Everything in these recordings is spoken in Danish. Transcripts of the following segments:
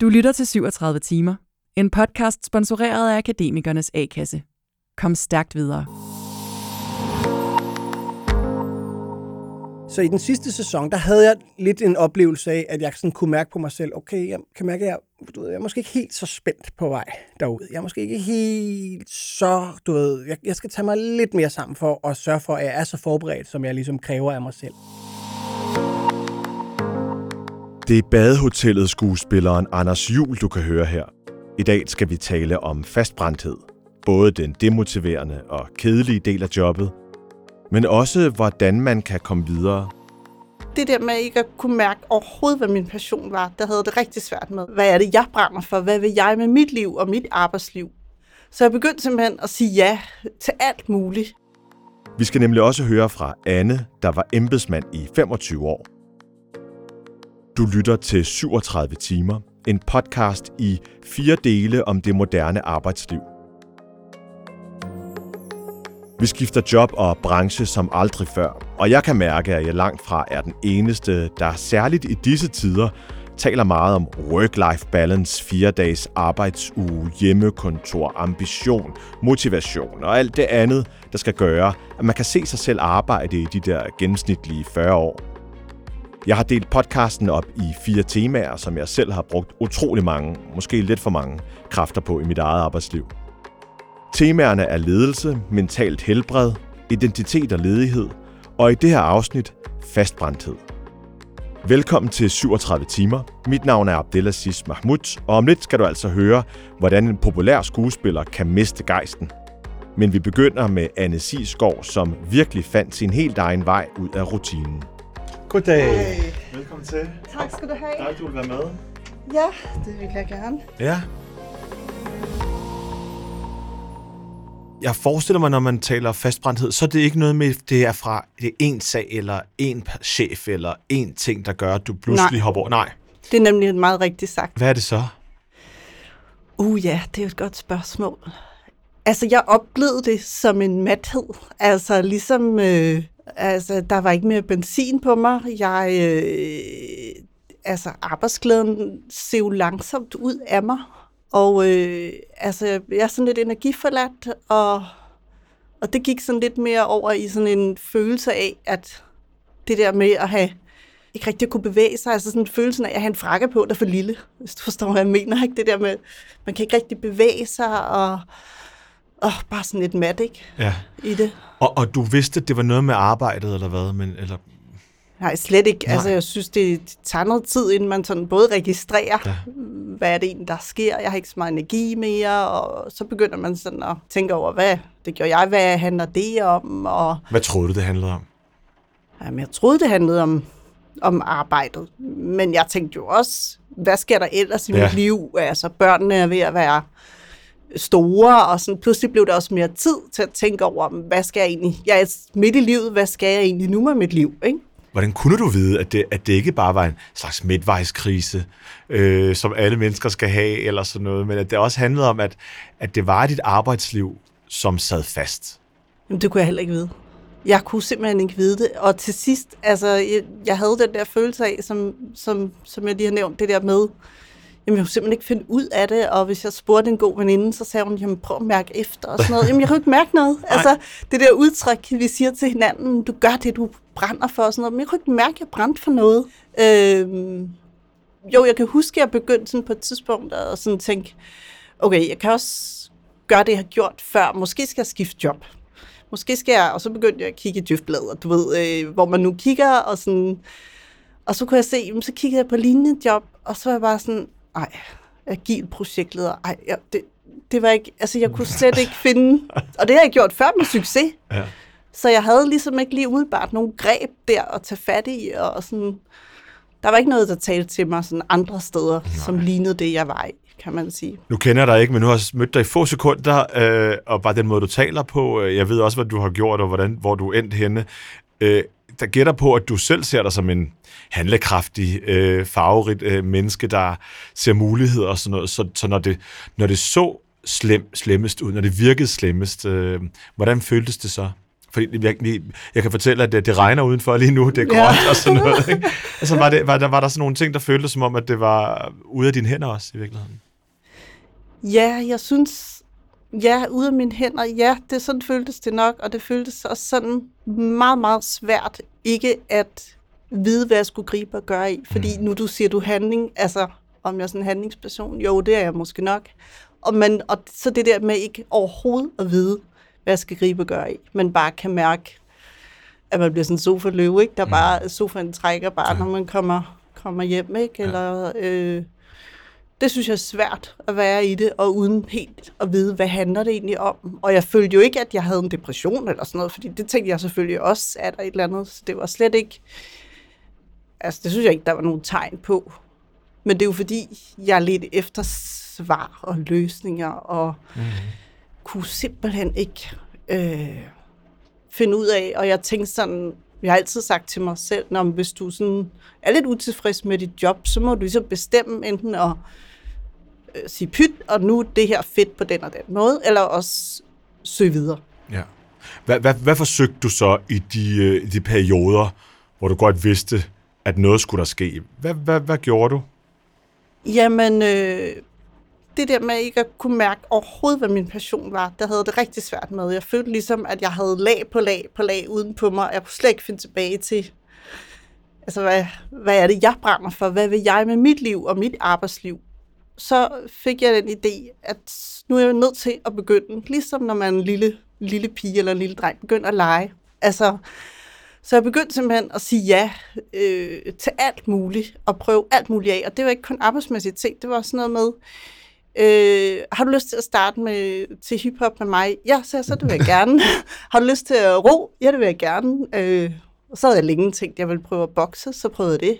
Du lytter til 37 timer. En podcast sponsoreret af Akademikernes A-kasse. Kom stærkt videre. Så i den sidste sæson, der havde jeg lidt en oplevelse af, at jeg sådan kunne mærke på mig selv, okay, jeg kan mærke, at jeg, du ved, jeg er måske ikke helt så spændt på vej derude. Jeg er måske ikke helt så, du ved, jeg, jeg skal tage mig lidt mere sammen for at sørge for, at jeg er så forberedt, som jeg ligesom kræver af mig selv. Det er badehotellet skuespilleren Anders Jul, du kan høre her. I dag skal vi tale om fastbrændthed. Både den demotiverende og kedelige del af jobbet, men også hvordan man kan komme videre. Det der med ikke at kunne mærke overhovedet, hvad min passion var, der havde det rigtig svært med. Hvad er det, jeg brænder for? Hvad vil jeg med mit liv og mit arbejdsliv? Så jeg begyndte simpelthen at sige ja til alt muligt. Vi skal nemlig også høre fra Anne, der var embedsmand i 25 år. Du lytter til 37 timer, en podcast i fire dele om det moderne arbejdsliv. Vi skifter job og branche som aldrig før, og jeg kan mærke, at jeg langt fra er den eneste, der særligt i disse tider taler meget om work-life balance, fire dages arbejdsuge, hjemmekontor, ambition, motivation og alt det andet, der skal gøre, at man kan se sig selv arbejde i de der gennemsnitlige 40 år. Jeg har delt podcasten op i fire temaer, som jeg selv har brugt utrolig mange, måske lidt for mange, kræfter på i mit eget arbejdsliv. Temaerne er ledelse, mentalt helbred, identitet og ledighed, og i det her afsnit fastbrændthed. Velkommen til 37 timer. Mit navn er Abdelaziz Mahmoud, og om lidt skal du altså høre, hvordan en populær skuespiller kan miste gejsten. Men vi begynder med Anne Sisgaard, som virkelig fandt sin helt egen vej ud af rutinen. Goddag. Velkommen til. Tak skal du have. Tak, du vil være med. Ja, det vil jeg gerne. Ja. Jeg forestiller mig, når man taler fastbrændthed, så er det ikke noget med, det er fra det er en sag, eller en chef, eller en ting, der gør, at du pludselig Nej. hopper over. Nej. Det er nemlig meget rigtigt sagt. Hvad er det så? Uh ja, det er et godt spørgsmål. Altså, jeg oplevede det som en mathed. Altså, ligesom... Øh, altså, der var ikke mere benzin på mig. Jeg... Øh, altså, arbejdsglæden ser jo langsomt ud af mig. Og øh, altså, jeg er sådan lidt energiforladt, og, og det gik sådan lidt mere over i sådan en følelse af, at det der med at have ikke rigtig kunne bevæge sig, altså sådan en følelse af at have en frakke på, der er for lille, hvis du forstår, hvad jeg mener. Ikke? Det der med, man kan ikke rigtig bevæge sig, og, og bare sådan lidt mat, ikke? Ja. I det. Og, og du vidste, at det var noget med arbejdet, eller hvad? Men, eller, Nej, slet ikke. Nej. Altså, jeg synes, det tager noget tid, inden man sådan både registrerer, Ja. hvad er det egentlig, der sker. Jeg har ikke så meget energi mere, og så begynder man sådan at tænke over, hvad det gjorde jeg, hvad handler det om, og hvad troede du, det handlede om? Jamen, jeg troede, det handlede om, om arbejdet. Men jeg tænkte jo også, hvad sker der ellers i ja. mit liv? Altså, børnene er ved at være store, og sådan, pludselig blev der også mere tid til at tænke over, hvad skal jeg egentlig? Jeg er midt i livet, hvad skal jeg egentlig nu med mit liv? Ikke? Hvordan kunne du vide, at det, at det ikke bare var en slags midtvejskrise, øh, som alle mennesker skal have, eller sådan noget, men at det også handlede om, at, at det var dit arbejdsliv, som sad fast? Jamen, det kunne jeg heller ikke vide. Jeg kunne simpelthen ikke vide det. Og til sidst, altså, jeg, jeg havde den der følelse af, som, som, som jeg lige har nævnt, det der med, jamen, jeg kunne simpelthen ikke finde ud af det, og hvis jeg spurgte en god veninde, så sagde hun, jamen, prøv at mærke efter, og sådan noget. Jamen, jeg kunne ikke mærke noget. Altså, det der udtryk, vi siger til hinanden, du gør det, du brænder for, og sådan noget, men jeg kunne ikke mærke, at jeg brændte for noget. Øhm, jo, jeg kan huske, at jeg begyndte sådan på et tidspunkt at sådan tænke, okay, jeg kan også gøre det, jeg har gjort før. Måske skal jeg skifte job. Måske skal jeg, og så begyndte jeg at kigge i djøftbladet, du ved, øh, hvor man nu kigger, og sådan, og så kunne jeg se, så kiggede jeg på lignende job, og så var jeg bare sådan, ej, agil projektleder, ej, ja, det, det var ikke, altså jeg kunne slet ikke finde, og det har jeg gjort før med succes, Ja. så jeg havde ligesom ikke lige udbart nogen greb der at tage fat i, og sådan, der var ikke noget, der talte til mig sådan andre steder, Nej. som lignede det, jeg var i, kan man sige. Nu kender jeg dig ikke, men nu har jeg mødt dig i få sekunder, øh, og bare den måde, du taler på. øh, Jeg ved også, hvad du har gjort, og hvordan, hvor du er endt henne. Øh, der gætter på, at du selv ser dig som en handlekraftig, øh, farverig øh, menneske, der ser muligheder og sådan noget. Så, så når, det, når det så slem, slemmest ud, når det virkede slemmest, øh, hvordan føltes det så? Fordi jeg, jeg kan fortælle, at det, det regner udenfor lige nu, det er Ja. grønt og sådan noget. Ikke? Altså, var, det, var, der, var der sådan nogle ting, der føltes som om, at det var ude af dine hænder også, i virkeligheden? Ja, jeg synes, ja, ude af mine hænder, ja, det sådan føltes det nok, og det føltes også sådan meget, meget svært ikke at vide, hvad jeg skulle gribe og gøre i. Fordi nu du siger du handling, altså om jeg er sådan en handlingsperson, jo, det er jeg måske nok. Og, man, og så det der med ikke overhovedet at vide, hvad jeg skal gribe og gøre i, men bare kan mærke, at man bliver sådan en sofa-løve, ikke? Der bare, sofaen trækker bare, når man kommer, kommer hjem, ikke? Eller, øh, det synes jeg er svært at være i det, og uden helt at vide, hvad handler det egentlig om. Og jeg følte jo ikke, at jeg havde en depression eller sådan noget, fordi det tænkte jeg selvfølgelig også, at der et eller andet. Så det var slet ikke... Altså, det synes jeg ikke, der var nogen tegn på. Men det er jo fordi, jeg ledte efter svar og løsninger, og mm. kunne simpelthen ikke øh, finde ud af. Og jeg tænkte sådan, jeg har altid sagt til mig selv, når hvis du sådan er lidt utilfreds med dit job, så må du ligesom bestemme enten at sige pyt, og nu det her fedt på den og den måde, eller også søge videre. Ja. Hvad, hvad, hvad forsøgte du så i de, øh, de perioder, hvor du godt vidste, at noget skulle der ske? Hvad, hvad, hvad gjorde du? Jamen, øh, det der med ikke at kunne mærke overhovedet, hvad min passion var, der havde det rigtig svært med. Jeg følte ligesom, at jeg havde lag på lag på lag uden på mig. Jeg kunne slet ikke finde tilbage til, altså hvad, hvad er det, jeg brænder for? Hvad vil jeg med mit liv og mit arbejdsliv? Så fik jeg den idé, at nu er jeg nødt til at begynde, ligesom når man er en lille, lille pige eller en lille dreng, begynder at lege. Altså, så jeg begyndte simpelthen at sige ja øh, til alt muligt, og prøve alt muligt af. Og det var ikke kun arbejdsmæssigt ting, det var også noget med, øh, har du lyst til at starte med til hiphop med mig? Ja, så, så det vil jeg gerne. har du lyst til at ro? Ja, det vil jeg gerne. Øh, og så havde jeg længe tænkt, at jeg ville prøve at bokse, så prøvede jeg det.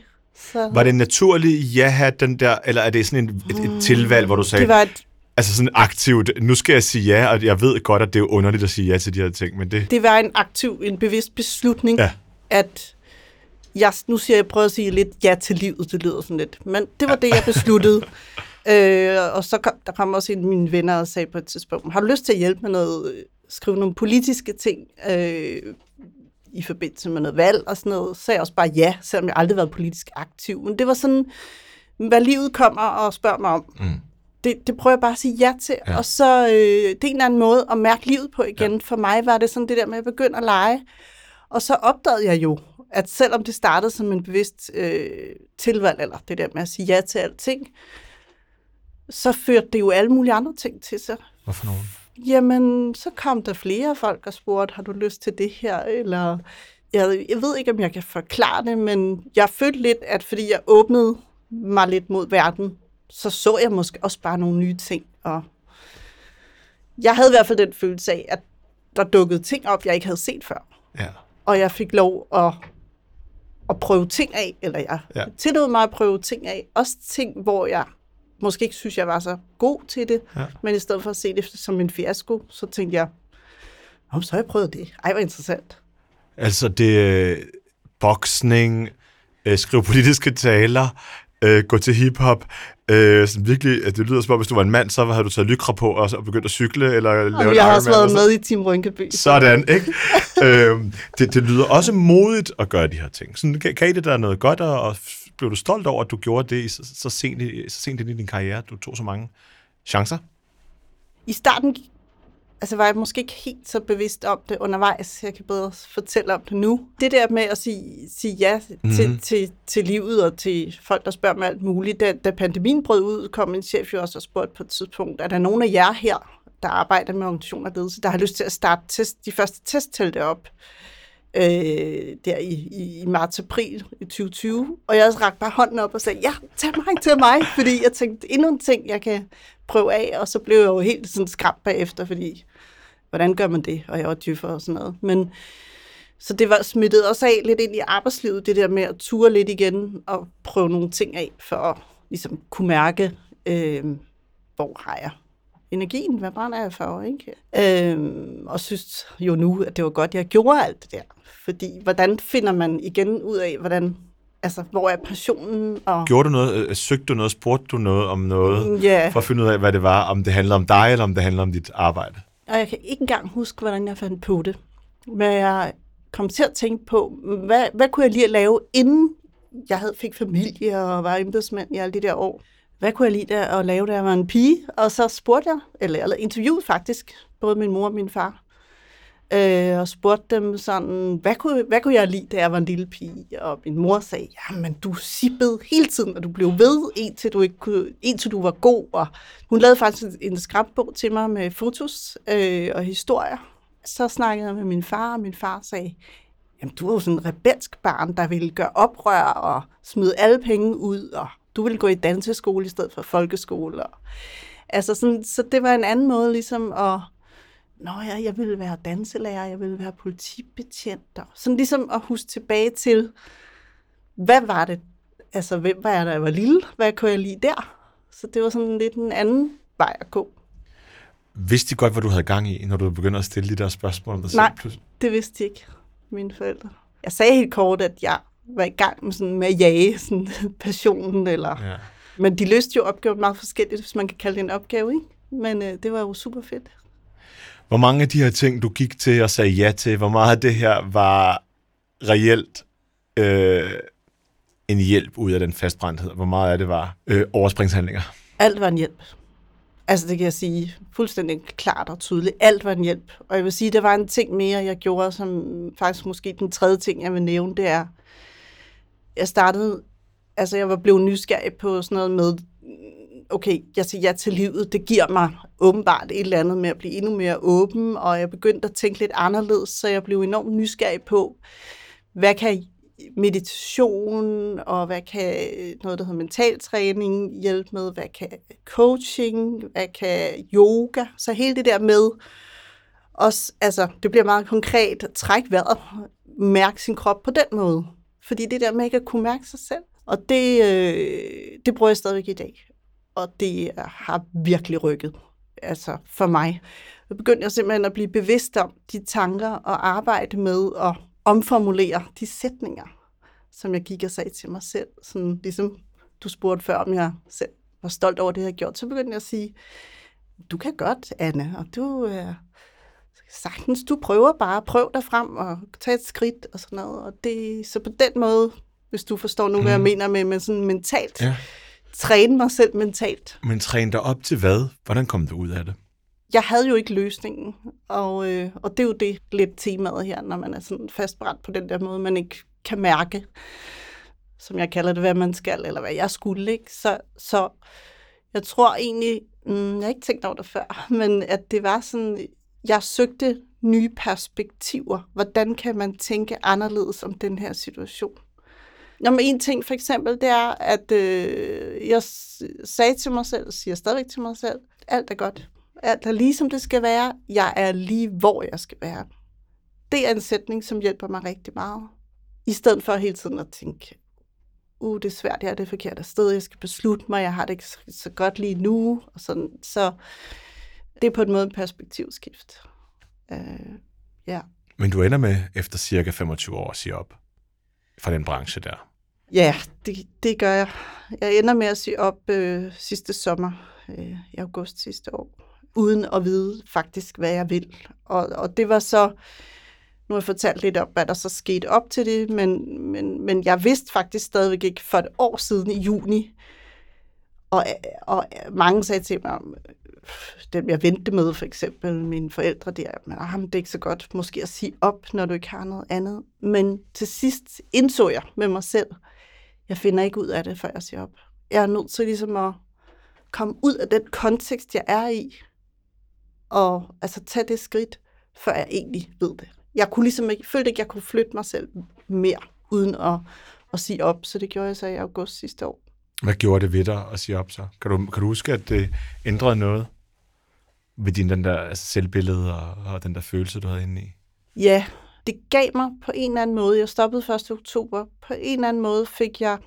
Så, Var det en naturlig ja den der, eller er det sådan en, et, et tilvalg, hvor du sagde, det var et, altså sådan aktivt, nu skal jeg sige ja, og jeg ved godt, at det er underligt at sige ja til de her ting, men det... det var en aktiv, en bevidst beslutning, Ja. at jeg, nu siger jeg, prøver at sige lidt ja til livet, det lyder sådan lidt, men det var det, jeg besluttede. øh, og så kom, der kom også en af mine venner og sagde på et tidspunkt, har du lyst til at hjælpe med noget, øh, skrive nogle politiske ting øh, i forbindelse med noget valg og sådan noget, så sagde jeg også bare ja, selvom jeg aldrig har været politisk aktiv. Men det var sådan, hvad livet kommer og spørger mig om. Mm. Det, det prøver jeg bare at sige ja til. Ja. Ja. Og så øh, det er en eller anden måde at mærke livet på igen. Ja. For mig var det sådan det der med at begynde at lege. Og så opdagede jeg jo, at selvom det startede som en bevidst øh, tilvalg, eller det der med at sige ja til alting, så førte det jo alle mulige andre ting til sig. Hvorfor nogen? Jamen, så kom der flere folk og spurgte, har du lyst til det her? Eller, jeg, jeg ved ikke, om jeg kan forklare det, men jeg følte lidt, at fordi jeg åbnede mig lidt mod verden, så så jeg måske også bare nogle nye ting. Og jeg havde i hvert fald den følelse af, at der dukkede ting op, jeg ikke havde set før. Ja. Og jeg fik lov at, at prøve ting af, eller jeg Ja. tillod mig at prøve ting af. Også ting, hvor jeg måske ikke synes, jeg var så god til det, Ja. men i stedet for at se det som en fiasko, så tænkte jeg, Nå, så har jeg prøvet det. Ej, hvor interessant. Altså det øh, boksning, øh, skrive politiske taler, øh, gå til hiphop. Øh, sådan virkelig, at det lyder som om, hvis du var en mand, så havde du taget lykra på og, og begyndt at cykle, eller lave Og en jeg har også været med i Team Rynkeby. Sådan, ikke? øhm, det, det lyder også modigt at gøre de her ting. Sådan, kan, kan I det der noget godt, og f- blev du stolt over, at du gjorde det så, så, sent, i, så sent ind i din karriere? Du tog så mange chancer? I starten altså, var jeg måske ikke helt så bevidst om det undervejs. Jeg kan bedre fortælle om det nu. Det der med at sige, sige ja Mhm. til, til, til livet og til folk, der spørger mig alt muligt. Da, da pandemien brød ud, kom min chef jo også og spurgte på et tidspunkt, er der nogen af jer her, der arbejder med organisationer og ledelse, der har lyst til at starte test, de første testtelte op øh, der i, i, i marts-april i 2020. Og jeg rakte bare hånden op og sagde, ja, tag mig, tag mig, fordi jeg tænkte, endnu en ting, jeg kan prøve af, og så blev jeg jo helt sådan skræmt bagefter, fordi hvordan gør man det? Og jeg var dyffer og sådan noget. Men, så det var smittet også af lidt ind i arbejdslivet, det der med at ture lidt igen og prøve nogle ting af, for at ligesom kunne mærke, øh, hvor har jeg energien, hvad brænder jeg for, ikke? Øhm, og synes jo nu, at det var godt, jeg gjorde alt det der. Fordi, hvordan finder man igen ud af, hvordan, altså, hvor er passionen? Og, Gjorde du noget? Øh, søgte du noget? Spurgte du noget om noget? ja, For at finde ud af, hvad det var, om det handlede om dig, eller om det handlede om dit arbejde? og jeg kan ikke engang huske, hvordan jeg fandt på det. Men jeg kom til at tænke på, hvad, hvad kunne jeg lige at lave, inden jeg havde fik familie og var embedsmand i alle de der år. Hvad kunne jeg lide der at lave, da jeg var en pige? Og så spurgte jeg, eller, eller interviewede faktisk, både min mor og min far, øh, og spurgte dem sådan, hvad kunne, hvad kunne jeg lide, da jeg var en lille pige? Og min mor sagde, jamen du sippede hele tiden, og du blev ved, indtil du, ikke kunne, indtil du var god. Og hun lavede faktisk en skrabbog til mig med fotos øh, og historier. Så snakkede jeg med min far, og min far sagde, jamen du er jo sådan en rebelsk barn, der ville gøre oprør og smide alle penge ud, og du ville gå i danseskole i stedet for folkeskole. Og, altså sådan, så det var en anden måde ligesom at Nå ja, jeg ville være danselærer, jeg ville være politibetjent. Og sådan ligesom at huske tilbage til, hvad var det? Altså, hvem var jeg, da jeg var lille? Hvad kunne jeg lide der? Så det var sådan lidt en anden vej at gå. Vidste de godt, hvad du havde gang i, når du begyndte at stille de der spørgsmål om dig Nej, selv? Nej, det vidste de ikke, mine forældre. Jeg sagde helt kort, at jeg var i gang med, sådan, med at jage sådan, passionen. Eller... Ja. Men de løste jo opgaven meget forskelligt, hvis man kan kalde det en opgave. Ikke? Men øh, det var jo super fedt. Hvor mange af de her ting, du gik til og sagde ja til, hvor meget af det her var reelt øh, en hjælp ud af den fastbrændthed? Hvor meget af det var øh, overspringshandlinger? Alt var en hjælp. Altså det kan jeg sige fuldstændig klart og tydeligt. Alt var en hjælp. Og jeg vil sige, der var en ting mere, jeg gjorde, som faktisk måske den tredje ting, jeg vil nævne, det er, jeg startede, altså jeg var blevet nysgerrig på sådan noget med, okay, jeg siger ja til livet, det giver mig åbenbart et eller andet med at blive endnu mere åben, og jeg begyndte at tænke lidt anderledes, så jeg blev enormt nysgerrig på, hvad kan meditation, og hvad kan noget, der hedder mentaltræning hjælpe med, hvad kan coaching, hvad kan yoga, så hele det der med, også, altså, det bliver meget konkret, træk vejret, mærke sin krop på den måde. Fordi det der med ikke at kunne mærke sig selv, og det, øh, det bruger jeg stadigvæk i dag og det har virkelig rykket altså for mig. Jeg begyndte jeg simpelthen at blive bevidst om de tanker og arbejde med at omformulere de sætninger, som jeg gik og sagde til mig selv. Sådan ligesom du spurgte før, om jeg selv var stolt over det, jeg havde gjort. Så begyndte jeg at sige, du kan godt, Anne, og du er sagtens, du prøver bare, prøv dig frem og tage et skridt og sådan noget. Og det, så på den måde, hvis du forstår nu, hvad jeg mm. mener med, med sådan mentalt, ja træne mig selv mentalt. Men træne dig op til hvad? Hvordan kom du ud af det? Jeg havde jo ikke løsningen, og, øh, og det er jo det lidt temaet her, når man er sådan fastbrændt på den der måde, man ikke kan mærke, som jeg kalder det, hvad man skal, eller hvad jeg skulle. Ikke? Så, så jeg tror egentlig, mm, jeg har ikke tænkt over det før, men at det var sådan, jeg søgte nye perspektiver. Hvordan kan man tænke anderledes om den her situation? Nå, men en ting for eksempel, det er, at øh, jeg sagde til mig selv, og siger stadigvæk til mig selv, alt er godt. Alt er lige som det skal være. Jeg er lige, hvor jeg skal være. Det er en sætning, som hjælper mig rigtig meget. I stedet for hele tiden at tænke, uh, det er svært, jeg er det forkerte sted, jeg skal beslutte mig, jeg har det ikke så godt lige nu. Og sådan. Så det er på en måde en perspektivskift. Uh, ja. Men du ender med, efter cirka 25 år, at sige op fra den branche der? Ja, det, det gør jeg. Jeg ender med at sige op øh, sidste sommer, øh, i august sidste år, uden at vide faktisk, hvad jeg vil. Og, og det var så, nu har jeg fortalt lidt om, hvad der så skete op til det, men, men, men jeg vidste faktisk stadigvæk ikke for et år siden i juni, og, og mange sagde til mig, dem jeg vendte med, for eksempel mine forældre, der, men ah, det er ikke så godt måske at sige op, når du ikke har noget andet. Men til sidst indså jeg med mig selv, jeg finder ikke ud af det, før jeg siger op. Jeg er nødt til ligesom at komme ud af den kontekst, jeg er i, og altså tage det skridt, før jeg egentlig ved det. Jeg kunne ligesom ikke, følte ikke, jeg kunne flytte mig selv mere, uden at, at sige op, så det gjorde jeg så i august sidste år. Hvad gjorde det ved dig at sige op så? Kan du, kan du huske, at det ændrede noget? Ved din den der altså, selvbillede og, og den der følelse, du havde inde i? Ja, det gav mig på en eller anden måde. Jeg stoppede 1. oktober. På en eller anden måde fik jeg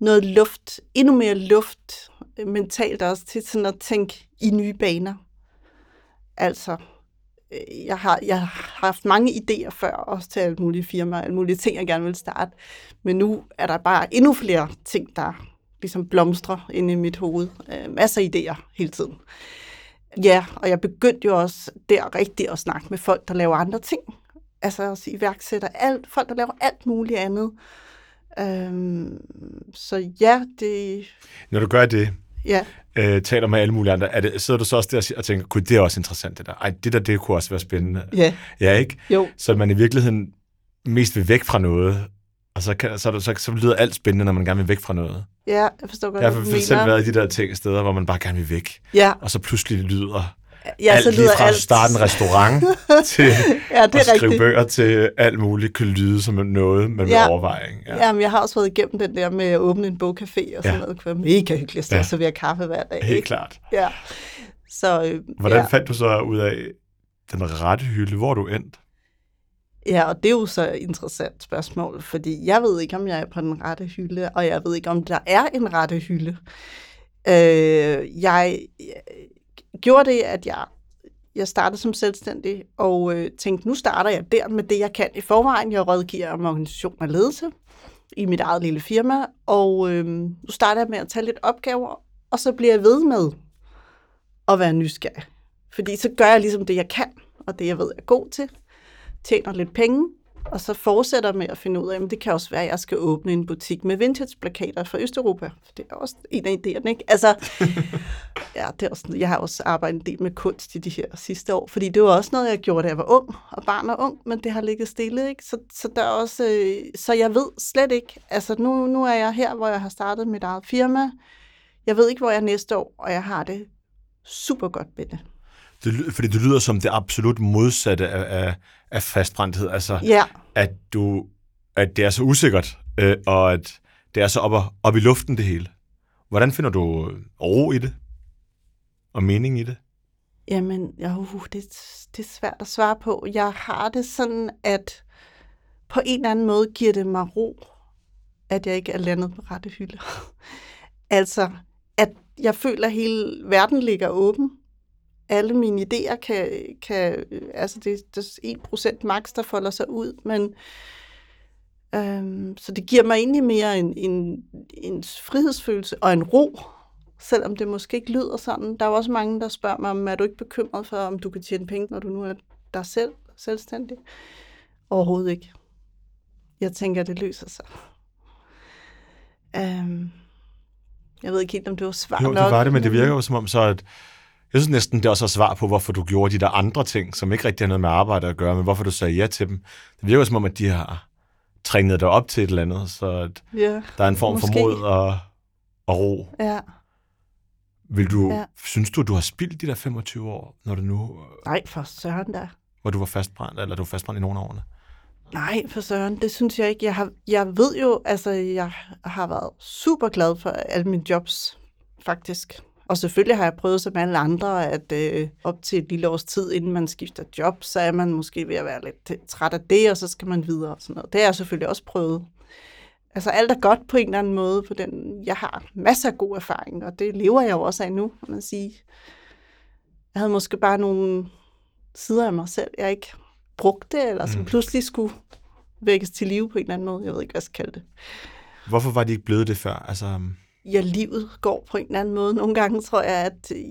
noget luft, endnu mere luft øh, mentalt også til sådan at tænke i nye baner. Altså, øh, jeg har, jeg har haft mange idéer før, også til alle mulige firmaer, alle mulige ting, jeg gerne vil starte. Men nu er der bare endnu flere ting, der ligesom blomstrer inde i mit hoved. Øh, masser af idéer hele tiden. Ja, og jeg begyndte jo også der rigtigt at snakke med folk, der laver andre ting. altså også iværksætter, alt, folk, der laver alt muligt andet. Øhm, så ja, det... Når du gør det, Ja, øh, taler med alle mulige andre, er det, sidder du så også der og tænker, gud, det er også interessant det der. Ej, det der, det kunne også være spændende. ja, Ja, ikke? jo. Så man i virkeligheden mest vil væk fra noget, og så, kan, så, så, så lyder alt spændende, når man gerne vil væk fra noget. Ja, jeg forstår godt, Jeg har selv mener. været i de der ting, steder, hvor man bare gerne vil væk, Ja, og så pludselig lyder ja alt så lige lyder fra alt... at starte en restaurant til Ja, det at er skrive rigtigt. bøger til alt muligt kan lyde som noget, man vil Ja. overveje. ikke? Ja. Jamen, jeg har også været igennem den der med at åbne en bogcafé og sådan Ja. noget. Det kunne være mega hyggeligt at stå Ja. og servere kaffe hver dag. Helt ikke? klart. Ja. Så, øh, Hvordan ja. fandt du så ud af den rette hylde? Hvor du endt? Ja, og det er jo så et interessant spørgsmål, fordi jeg ved ikke, om jeg er på den rette hylde, og jeg ved ikke, om der er en rette hylde. Øh, jeg jeg gjorde det, at jeg, jeg startede som selvstændig, og øh, tænkte, nu starter jeg der med det, jeg kan i forvejen. Jeg rådgiver om organisation og ledelse i mit eget lille firma, og øh, nu starter jeg med at tage lidt opgaver, og så bliver jeg ved med at være nysgerrig. Fordi så gør jeg ligesom det, jeg kan, og det, jeg ved, jeg er god til tjener lidt penge, og så fortsætter med at finde ud af, at det kan også være, at jeg skal åbne en butik med vintage-plakater fra Østeuropa. For det er også en af idéerne, ikke? Altså, ja, det er også, jeg har også arbejdet en del med kunst i de her sidste år, fordi det var også noget, jeg gjorde, da jeg var ung, og barn og ung, men det har ligget stille, ikke? Så, så, der er også, øh, så jeg ved slet ikke, altså nu, nu er jeg her, hvor jeg har startet mit eget firma. Jeg ved ikke, hvor jeg er næste år, og jeg har det super godt med det. Det, fordi det lyder som det absolut modsatte af, af, af fastbrændthed. Altså, Ja, at, du, at det er så usikkert, øh, og at det er så op, op i luften det hele. Hvordan finder du ro i det? Og mening i det? Jamen, ja, uh, det, det er svært at svare på. Jeg har det sådan, at på en eller anden måde giver det mig ro, at jeg ikke er landet på rette hylde. altså, at jeg føler, at hele verden ligger åben. Alle mine idéer kan, kan altså det, det er 1% max, der folder sig ud, men øhm, så det giver mig egentlig mere en, en, en frihedsfølelse og en ro, selvom det måske ikke lyder sådan. Der er jo også mange, der spørger mig, om er du ikke bekymret for, om du kan tjene penge, når du nu er dig selv selvstændig? Overhovedet ikke. Jeg tænker, det løser sig. Um, jeg ved ikke helt, om det var svar Jo, nok. det var det, men det virker jo som om så, at jeg synes næsten, det også er svar på, hvorfor du gjorde de der andre ting, som ikke rigtig har noget med arbejde at gøre, men hvorfor du sagde ja til dem. Det virker som om, at de har trænet dig op til et eller andet, så at Ja, der er en form Måske. for mod og, og ro. ja. Vil du, Ja. ja. Synes du, du har spildt de der 25 år, når du nu, Nej, for søren da. hvor du var fastbrændt, eller du var fastbrændt i nogle af årene? Nej, for søren, det synes jeg ikke. Jeg, har, jeg ved jo, altså, jeg har været super glad for alle mine jobs, faktisk. Og selvfølgelig har jeg prøvet som alle andre, at øh, op til et lille års tid, inden man skifter job, så er man måske ved at være lidt træt af det, og så skal man videre og sådan noget. Det har jeg selvfølgelig også prøvet. Altså alt er godt på en eller anden måde. På den. Jeg har masser af god erfaring, og det lever jeg jo også af nu, kan man sige. Jeg havde måske bare nogle sider af mig selv, jeg ikke brugte, eller som Mm. pludselig skulle vækkes til live på en eller anden måde. Jeg ved ikke, hvad jeg skal kalde det. Hvorfor var de ikke blevet det før? Altså, Ja, livet går på en eller anden måde. Nogle gange tror jeg, at øh,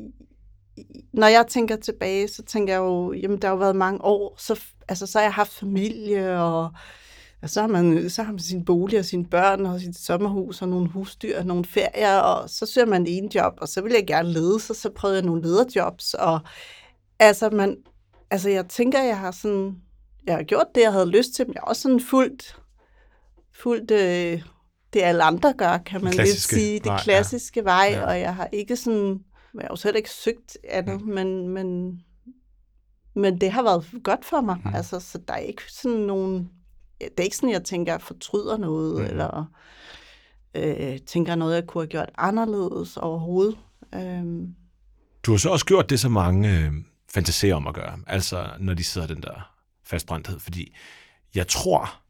når jeg tænker tilbage, så tænker jeg jo, jamen der har jo været mange år, så, altså, så har jeg haft familie, og og så, har man, så har man sin bolig og sine børn, og sit sommerhus, og nogle husdyr, og nogle ferier, og så søger man en job, og så vil jeg gerne lede, så, så prøvede jeg nogle lederjobs, og altså, man, altså jeg tænker, jeg har sådan, jeg har gjort det, jeg havde lyst til, men jeg har også sådan fuldt, fuldt øh, det alle andre gør, kan man lidt sige. Det vej, ja. klassiske vej, Ja. og jeg har ikke sådan, jeg har jo selv ikke søgt andet, men, men, men det har været godt for mig. Mm. Altså, så der er ikke sådan nogen, det er ikke sådan, jeg tænker, jeg fortryder noget, Mm. eller øh, tænker noget, jeg kunne have gjort anderledes overhovedet. Øhm, Du har så også gjort det, så mange øh, fantaserer om at gøre, altså når de sidder den der fastbrændthed, fordi jeg tror,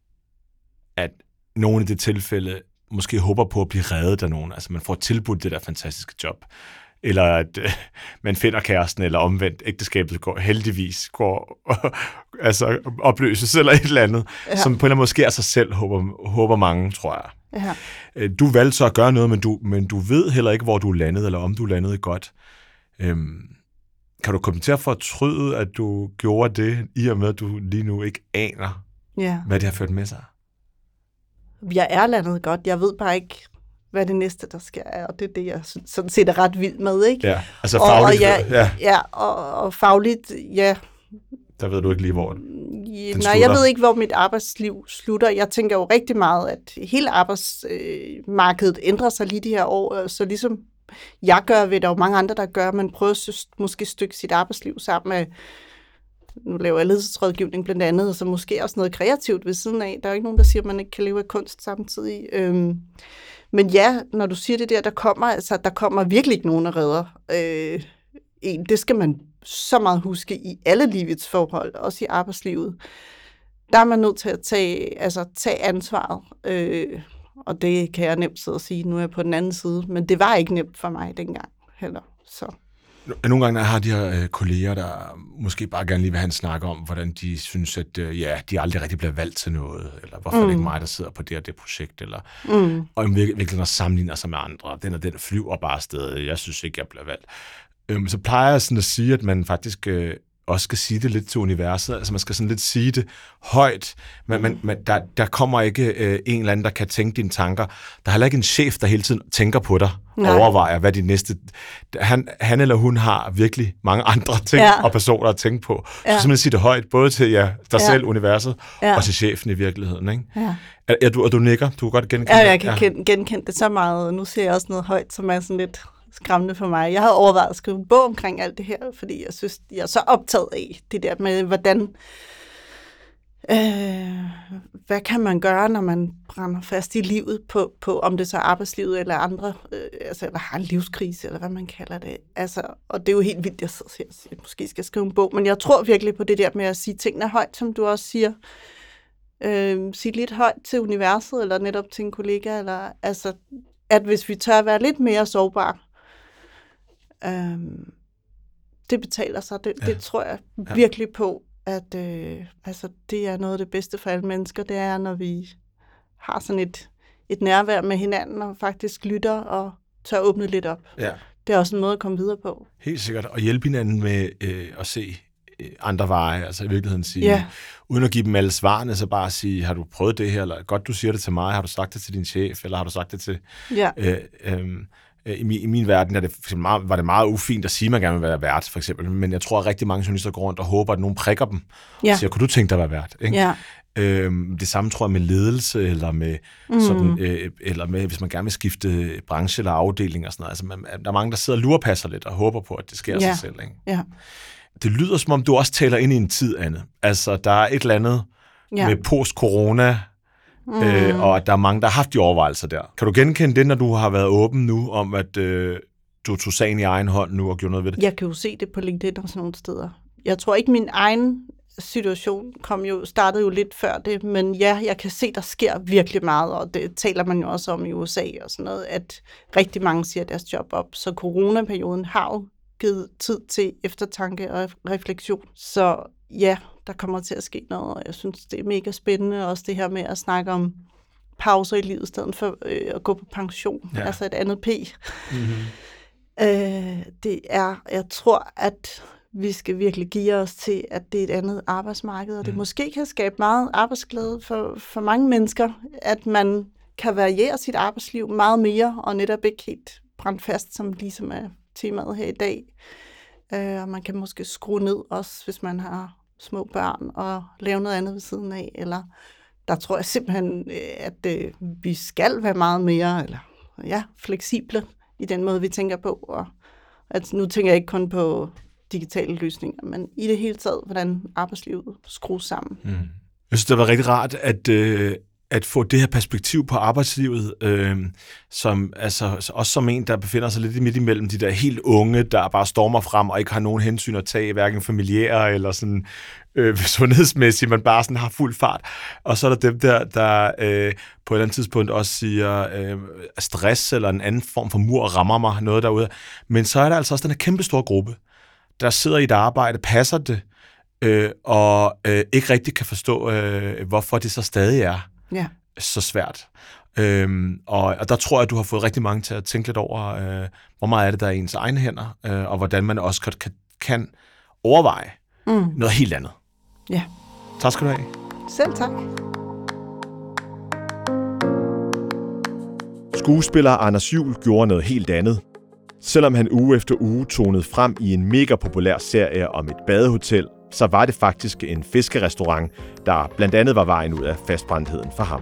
at nogle af de tilfælde måske håber på at blive reddet af nogen, altså man får tilbudt det der fantastiske job, eller at øh, man finder kæresten, eller omvendt ægteskabet går heldigvis går altså opløses, eller et eller andet, Ja. som på en eller anden måde sker af sig selv, håber, håber mange, tror jeg. ja. Øh, Du valgte så at gøre noget, men du, men du ved heller ikke, hvor du landede, eller om du landede godt. Øhm, kan du komme til at fortryde, at du gjorde det, i og med, at du lige nu ikke aner, Ja. hvad det har ført med sig? Jeg er landet godt. Jeg ved bare ikke, hvad det næste, der sker, er, og det er det, jeg sådan set er ret vild med, ikke? Ja, altså og, fagligt, og ja, ja, ja og, og fagligt, ja. der ved du ikke lige, hvor Den nej, jeg slutter. ved ikke, hvor mit arbejdsliv slutter. Jeg tænker jo rigtig meget, at hele arbejdsmarkedet ændrer sig lige de her år, øh, så ligesom jeg gør, ved der er jo mange andre, der gør, man prøver at måske stykke sit arbejdsliv sammen med, nu laver jeg ledelsesrådgivning blandt andet, og så måske også noget kreativt ved siden af. Der er jo ikke nogen, der siger, at man ikke kan leve af kunst samtidig. Øhm, men ja, når du siger det der, der kommer, altså, der kommer virkelig ikke nogen, der redder øh, en. Det skal man så meget huske i alle livets forhold, også i arbejdslivet. Der er man nødt til at tage, altså, tage ansvaret. Øh, og det kan jeg nemt sidde og sige, nu er jeg på den anden side. Men det var ikke nemt for mig dengang heller. Så. Nogle gange har de her øh, kolleger, der måske bare gerne lige vil have en snak om, hvordan de synes, at øh, ja, de aldrig rigtig bliver valgt til noget, eller hvorfor mm. er det ikke mig, der sidder på det og det projekt, eller Mm. og i vir- virkelig sammenligner sig med andre. Den og den flyver bare afsted. Jeg synes ikke, jeg bliver valgt. Øhm, så plejer jeg sådan at sige, at man faktisk øh, også skal sige det lidt til universet. Altså man skal sådan lidt sige det højt. Men, men, men der, der kommer ikke øh, en eller anden, der kan tænke dine tanker. Der er heller ikke en chef, der hele tiden tænker på dig og Nej. overvejer, hvad de næste... Han, han eller hun har virkelig mange andre ting Ja. og personer at tænke på. Så Ja. simpelthen sige det højt, både til ja, dig Ja. selv, universet, Ja. og til chefen i virkeligheden. Ikke? Ja. Er, er du, og du nikker? Du kan godt genkende Ja, det? jeg kan ja. genkende det så meget, nu ser jeg også noget højt, som er sådan lidt skræmmende for mig. Jeg havde overvejet at skrive en bog omkring alt det her, fordi jeg synes, jeg er så optaget af det der med, hvordan... Øh, hvad kan man gøre, når man brænder fast i livet, på, på om det så er arbejdslivet eller andre, øh, altså, eller har en livskrise, eller hvad man kalder det. Altså, og det er jo helt vildt, jeg sidder og siger, at jeg måske skal skrive en bog, men jeg tror virkelig på det der med at sige tingene højt, som du også siger. Øh, sige lidt højt til universet, eller netop til en kollega, eller altså, at hvis vi tør at være lidt mere sårbare, øh, det betaler sig. Det, Ja. det tror jeg Ja. virkelig på, at øh, altså, det er noget af det bedste for alle mennesker, det er, når vi har sådan et, et nærvær med hinanden, og faktisk lytter og tør åbne lidt op. Ja. Det er også en måde at komme videre på. Helt sikkert. Og hjælpe hinanden med øh, at se øh, andre veje. Altså i virkeligheden sige, Ja. uden at give dem alle svarene, så bare sige, har du prøvet det her? Eller godt, du siger det til mig. Har du sagt det til din chef? Eller har du sagt det til... Ja, øh, øh, i, min, I min verden er det, for meget, var det meget ufint at sige, at man gerne vil være vært, for eksempel. Men jeg tror, at rigtig mange journalister går rundt og håber, at nogen prikker dem. Ja. Og siger, kunne du tænke dig at være vært? Ikke? ja, Øhm, det samme tror jeg med ledelse, eller med, mm. sådan, øh, eller med, hvis man gerne vil skifte branche eller afdeling og sådan noget. Altså, man, der er mange, der sidder og lurepasser lidt og håber på, at det sker Ja. sig selv. Ikke? ja, Det lyder, som om du også taler ind i en tid, Anne. Altså, der er et eller andet ja. med post-corona, mm. øh, og at der er mange, der har haft de overvejelser der. Kan du genkende det, når du har været åben nu, om at øh, du tog sagen i egen hånd nu og gjorde noget ved det? Jeg kan jo se det på LinkedIn og sådan nogle steder. Jeg tror ikke, min egen situation kom jo, startede jo lidt før det, men ja, jeg kan se, der sker virkelig meget, og det taler man jo også om i USA og sådan noget, at rigtig mange siger deres job op. Så coronaperioden har jo givet tid til eftertanke og refleksion. Så ja, der kommer til at ske noget, og jeg synes, det er mega spændende, også det her med at snakke om pauser i livet, i stedet for øh, at gå på pension, Ja. altså et andet P. Mm-hmm. Øh, det er, jeg tror, at vi skal virkelig give os til, at det er et andet arbejdsmarked, og det Mm. måske kan skabe meget arbejdsglæde for, for mange mennesker, at man kan variere sit arbejdsliv meget mere, og netop ikke helt brændt fast, som ligesom er temaet her i dag. Øh, og man kan måske skrue ned også, hvis man har små børn, og lave noget andet ved siden af, eller der tror jeg simpelthen, øh, at øh, vi skal være meget mere eller, ja, fleksible i den måde, vi tænker på. Og at nu tænker jeg ikke kun på digitale løsninger, men i det hele taget, hvordan arbejdslivet skrues sammen. Mm. Jeg synes, det var rigtig rart at, øh, at få det her perspektiv på arbejdslivet, øh, som, altså, også som en, der befinder sig lidt midt imellem de der helt unge, der bare stormer frem og ikke har nogen hensyn at tage, hverken familiære eller sådan øh, sundhedsmæssigt, man bare sådan har fuld fart. Og så er der dem der, der øh, på et eller andet tidspunkt også siger, øh, stress eller en anden form for mur rammer mig, noget derude. Men så er der altså også den her kæmpe store gruppe, der sidder i et arbejde, passer det, øh, og øh, ikke rigtig kan forstå, øh, hvorfor det så stadig er Ja. så svært. Øhm, og, og der tror jeg, at du har fået rigtig mange til at tænke lidt over, øh, hvor meget er det, der er i ens egne hænder, øh, og hvordan man også kan, kan kan overveje Mm. noget helt andet. Ja. Tak skal du have. Selv tak. Skuespiller Anders Juhl gjorde noget helt andet. Selvom han uge efter uge tonede frem i en mega populær serie om et badehotel, så var det faktisk en fiskerestaurant, der blandt andet var vejen ud af fastbrændtheden for ham.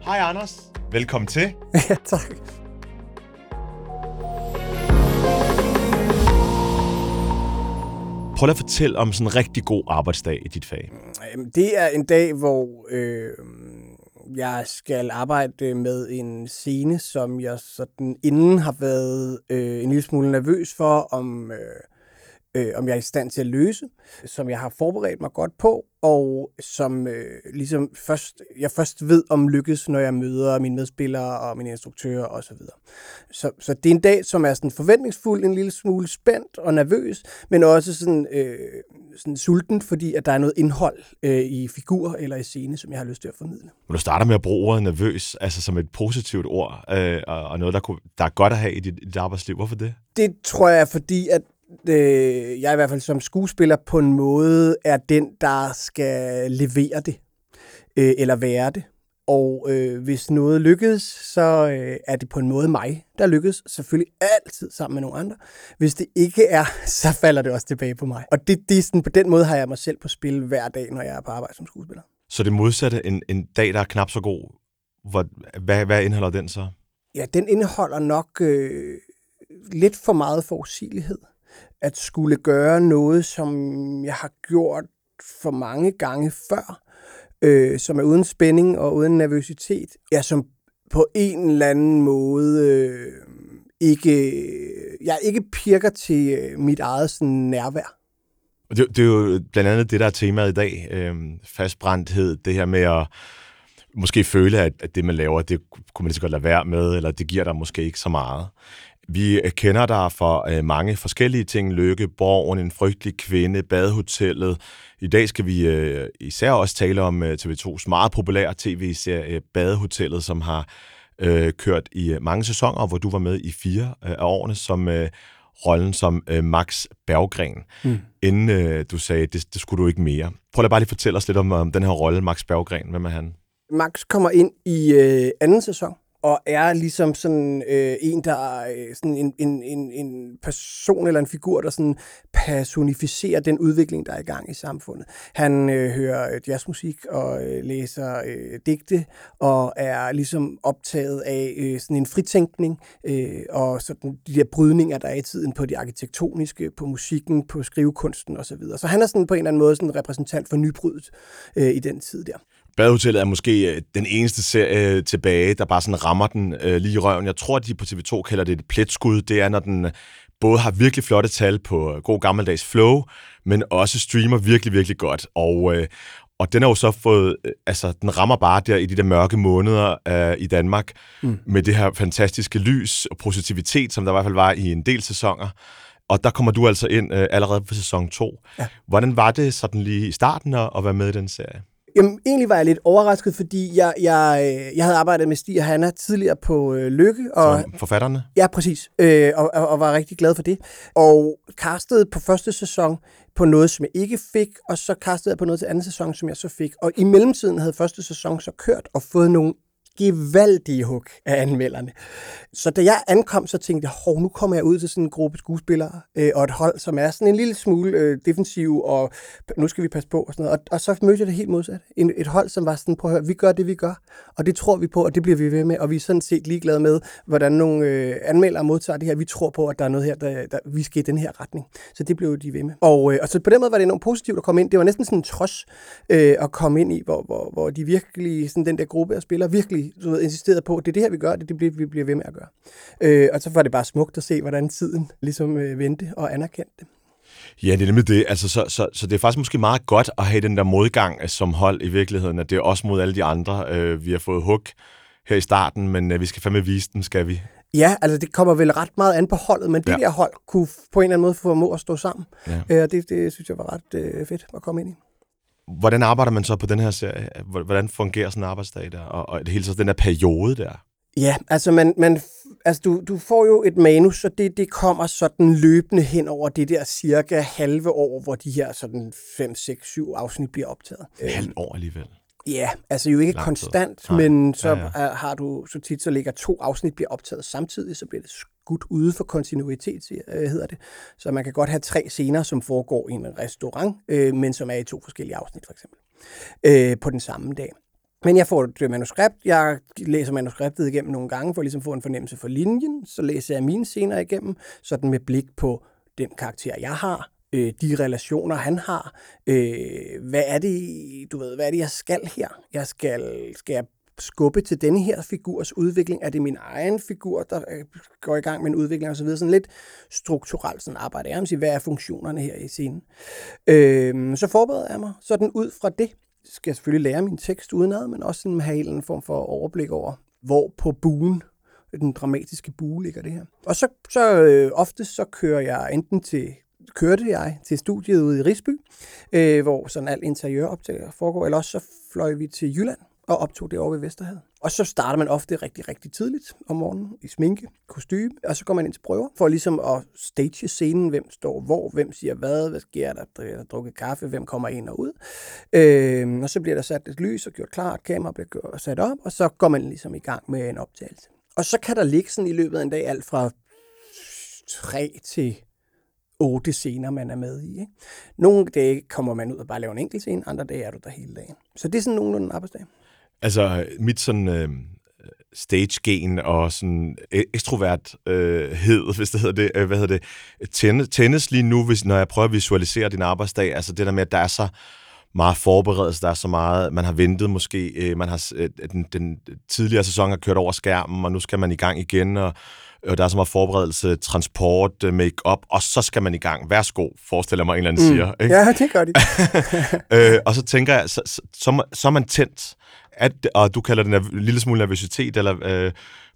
Hej Anders. Velkommen til. ja, tak. Prøv at fortælle om sådan en rigtig god arbejdsdag i dit fag. Det er en dag, hvor øh, jeg skal arbejde med en scene, som jeg sådan inden har været øh, en lille smule nervøs for, om, øh, øh, om jeg er i stand til at løse, som jeg har forberedt mig godt på, og som øh, ligesom først, jeg først ved om lykkes, når jeg møder mine medspillere og mine instruktører osv. Så, så det er en dag, som er sådan forventningsfuld, en lille smule spændt og nervøs, men også sådan, øh, sådan sulten, fordi at der er noget indhold øh, i figur eller i scene, som jeg har lyst til at formidle. Men du starter med at bruge ordet nervøs, altså som et positivt ord, øh, og og noget, der, kunne, der er godt at have i dit, i dit arbejdsliv. Hvorfor det? Det tror jeg fordi, at øh, jeg i hvert fald som skuespiller på en måde er den, der skal levere det, øh, eller være det. Og øh, hvis noget lykkes, så øh, er det på en måde mig, der lykkes. Selvfølgelig altid sammen med nogle andre. Hvis det ikke er, så falder det også tilbage på mig. Og det, det er sådan, på den måde har jeg mig selv på spil hver dag, når jeg er på arbejde som skuespiller. Så det modsatte, en, en dag, der er knap så god, hvor, hvad, hvad indeholder den så? Ja, den indeholder nok øh, lidt for meget forudsigelighed. At skulle gøre noget, som jeg har gjort for mange gange før, øh, som er uden spænding og uden nervøsitet, ja, som på en eller anden måde øh, ikke, jeg ikke pirker til øh, mit eget sådan, nærvær. Og Det, det er jo blandt andet det, der er temaet i dag. Øh, fastbrændthed, det her med at måske føle, at, at det, man laver, det kunne man lige så godt lade være med, eller det giver dig måske ikke så meget. Vi øh, kender dig for øh, mange forskellige ting. Lykke, Borgen, En frygtelig kvinde, Badehotellet. I dag skal vi øh, især også tale om øh, TV2's meget populære tv-serie Badehotellet, som har øh, kørt i mange sæsoner, hvor du var med i fire øh, af årene som øh, rollen som øh, Max Berggren, mm. inden øh, du sagde, det, det skulle du ikke mere. Prøv da bare lige fortælle os lidt om, om den her rolle, Max Berggren. Hvem er han? Max kommer ind i øh, anden sæson, og er ligesom sådan øh, en, der er sådan en, en, en, en person eller en figur, der sådan personificerer den udvikling, der er i gang i samfundet. Han øh, hører øh, jazzmusik og øh, læser øh, digte, og er ligesom optaget af øh, sådan en fritænkning, øh, og sådan de der brydninger, der er i tiden på det arkitektoniske, på musikken, på skrivekunsten osv. Så han er sådan på en eller anden måde sådan en repræsentant for nybruddet øh, i den tid der. Badehotellet er måske øh, den eneste serie tilbage, der bare sådan rammer den øh, lige i røven. Jeg tror, at de på TV2 kalder det et pletskud. Det er, når den øh, både har virkelig flotte tal på øh, god gammeldags flow, men også streamer virkelig, virkelig godt. Og, øh, og den har jo så fået, øh, altså den rammer bare der i de der mørke måneder øh, i Danmark, mm. med det her fantastiske lys og positivitet, som der i hvert fald var i en del sæsoner. Og der kommer du altså ind øh, allerede på sæson 2. Ja. Hvordan var det sådan lige i starten at, at være med i den serie? Jamen, egentlig var jeg lidt overrasket, fordi jeg, jeg, øh, jeg havde arbejdet med Stig og Hanna tidligere på øh, Lykke. Og, Som forfatterne? Ja, præcis. Øh, og, og, og var rigtig glad for det. Og castede på første sæson på noget, som jeg ikke fik, og så castede jeg på noget til anden sæson, som jeg så fik. Og i mellemtiden havde første sæson så kørt og fået nogle gevaldige hug af anmelderne. Så da jeg ankom, så tænkte jeg, hov, nu kommer jeg ud til sådan en gruppe skuespillere øh, og et hold, som er sådan en lille smule øh, defensiv, og nu skal vi passe på og sådan noget. Og, og så mødte jeg det helt modsat. En, et hold, som var sådan, prøv at høre, vi gør det, vi gør, og det tror vi på, og det bliver vi ved med, og vi er sådan set ligeglade med, hvordan nogle øh, anmeldere modtager det her. Vi tror på, at der er noget her, der, der vi skal i den her retning. Så det blev de ved med. Og, øh, og så på den måde var det enormt positivt at komme ind. Det var næsten sådan en trods øh, at komme ind i, hvor, hvor, hvor de virkelig, sådan den der gruppe af spillere, virkelig du ved, insisterede på, det er det her, vi gør, det er det, vi- vi bliver ved med at gøre. Øh, og så var det bare smukt at se, hvordan tiden ligesom øh, vendte og anerkendte det. Ja, det er nemlig det. Altså, så, så, så det er faktisk måske meget godt at have den der modgang øh, som hold i virkeligheden, at det er også mod alle de andre. Øh, vi har fået hug her i starten, men øh, vi skal fandme vise den, skal vi? Ja, altså det kommer vel ret meget an på holdet, men det Ja. der hold kunne på en eller anden måde formå at stå sammen. Ja. Øh, og det, det synes jeg var ret øh, fedt at komme ind i. Hvordan arbejder man så på den her serie? Hvordan fungerer sådan en arbejdsdag der? Og, og det hele så den der periode der? Ja, altså, man, man, altså du, du får jo et manus, og det, det kommer sådan løbende hen over det der cirka halve år, hvor de her sådan 5, 6, 7 afsnit bliver optaget. Halvt år alligevel. Ja, altså jo ikke Lang tid. konstant, Nej. men så ja, ja. har du så tit, så ligger to afsnit bliver optaget samtidig, så bliver det skudt ude for kontinuitet, siger- øh, hedder det. Så man kan godt have tre scener, som foregår i en restaurant, øh, men som er i to forskellige afsnit, for eksempel, øh, på den samme dag. Men jeg får et øh, manuskript, jeg læser manuskriptet igennem nogle gange, for ligesom at ligesom få en fornemmelse for linjen, så læser jeg mine scener igennem, sådan med blik på den karakter, jeg har, øh, de relationer, han har. Øh, hvad er det, du ved, hvad er det, jeg skal her? Jeg skal, skal jeg skubbe til denne her figurs udvikling? Er det min egen figur, der øh, går i gang med en udvikling osv.? Sådan lidt strukturelt sådan arbejde. Jeg vil sige, hvad er funktionerne her i scenen? Øh, så forbereder jeg mig sådan ud fra det. Skal jeg selvfølgelig lære min tekst udenad, men også sådan have en form for overblik over, hvor på buen den dramatiske bue ligger det her. Og så, så øh, ofte så kører jeg enten til kørte jeg til studiet ude i Risby, øh, hvor sådan alt interiøroptag foregår, eller også så fløj vi til Jylland og optog det over ved Vesterhavet. Og så starter man ofte rigtig, rigtig tidligt om morgenen i sminke, kostume, og så går man ind til prøver for ligesom at stage scenen, hvem står hvor, hvem siger hvad, hvad sker der, der er drukket kaffe, hvem kommer ind og ud. Øh, og så bliver der sat et lys og gjort klart, kamera bliver gjort, sat op, og så går man ligesom i gang med en optagelse. Og så kan der ligge sådan i løbet af en dag alt fra 3 til otte scener, man er med i. Ikke? Nogle dage kommer man ud og bare laver en enkelt scene, andre dage er du der hele dagen. Så det er sådan nogenlunde en arbejdsdag. Altså, mit sådan øh, stage-gen og sådan øh, ekstroverthed, øh, hed, hvis det hedder det, øh, hvad hedder det, tændes lige nu, hvis, når jeg prøver at visualisere din arbejdsdag, altså det der med, at der er så meget forberedelse, der er så meget, man har ventet måske, øh, man har, øh, den, den tidligere sæson har kørt over skærmen, og nu skal man i gang igen, og, og der er så meget forberedelse, transport, øh, make-up, og så skal man i gang. Værsgo, forestiller mig, en eller anden mm. siger. Ikke? Ja, det gør de. øh, og så tænker jeg, så, så, så, man- så er man tændt, at, og du kalder det en lille smule nervøsitet, eller øh,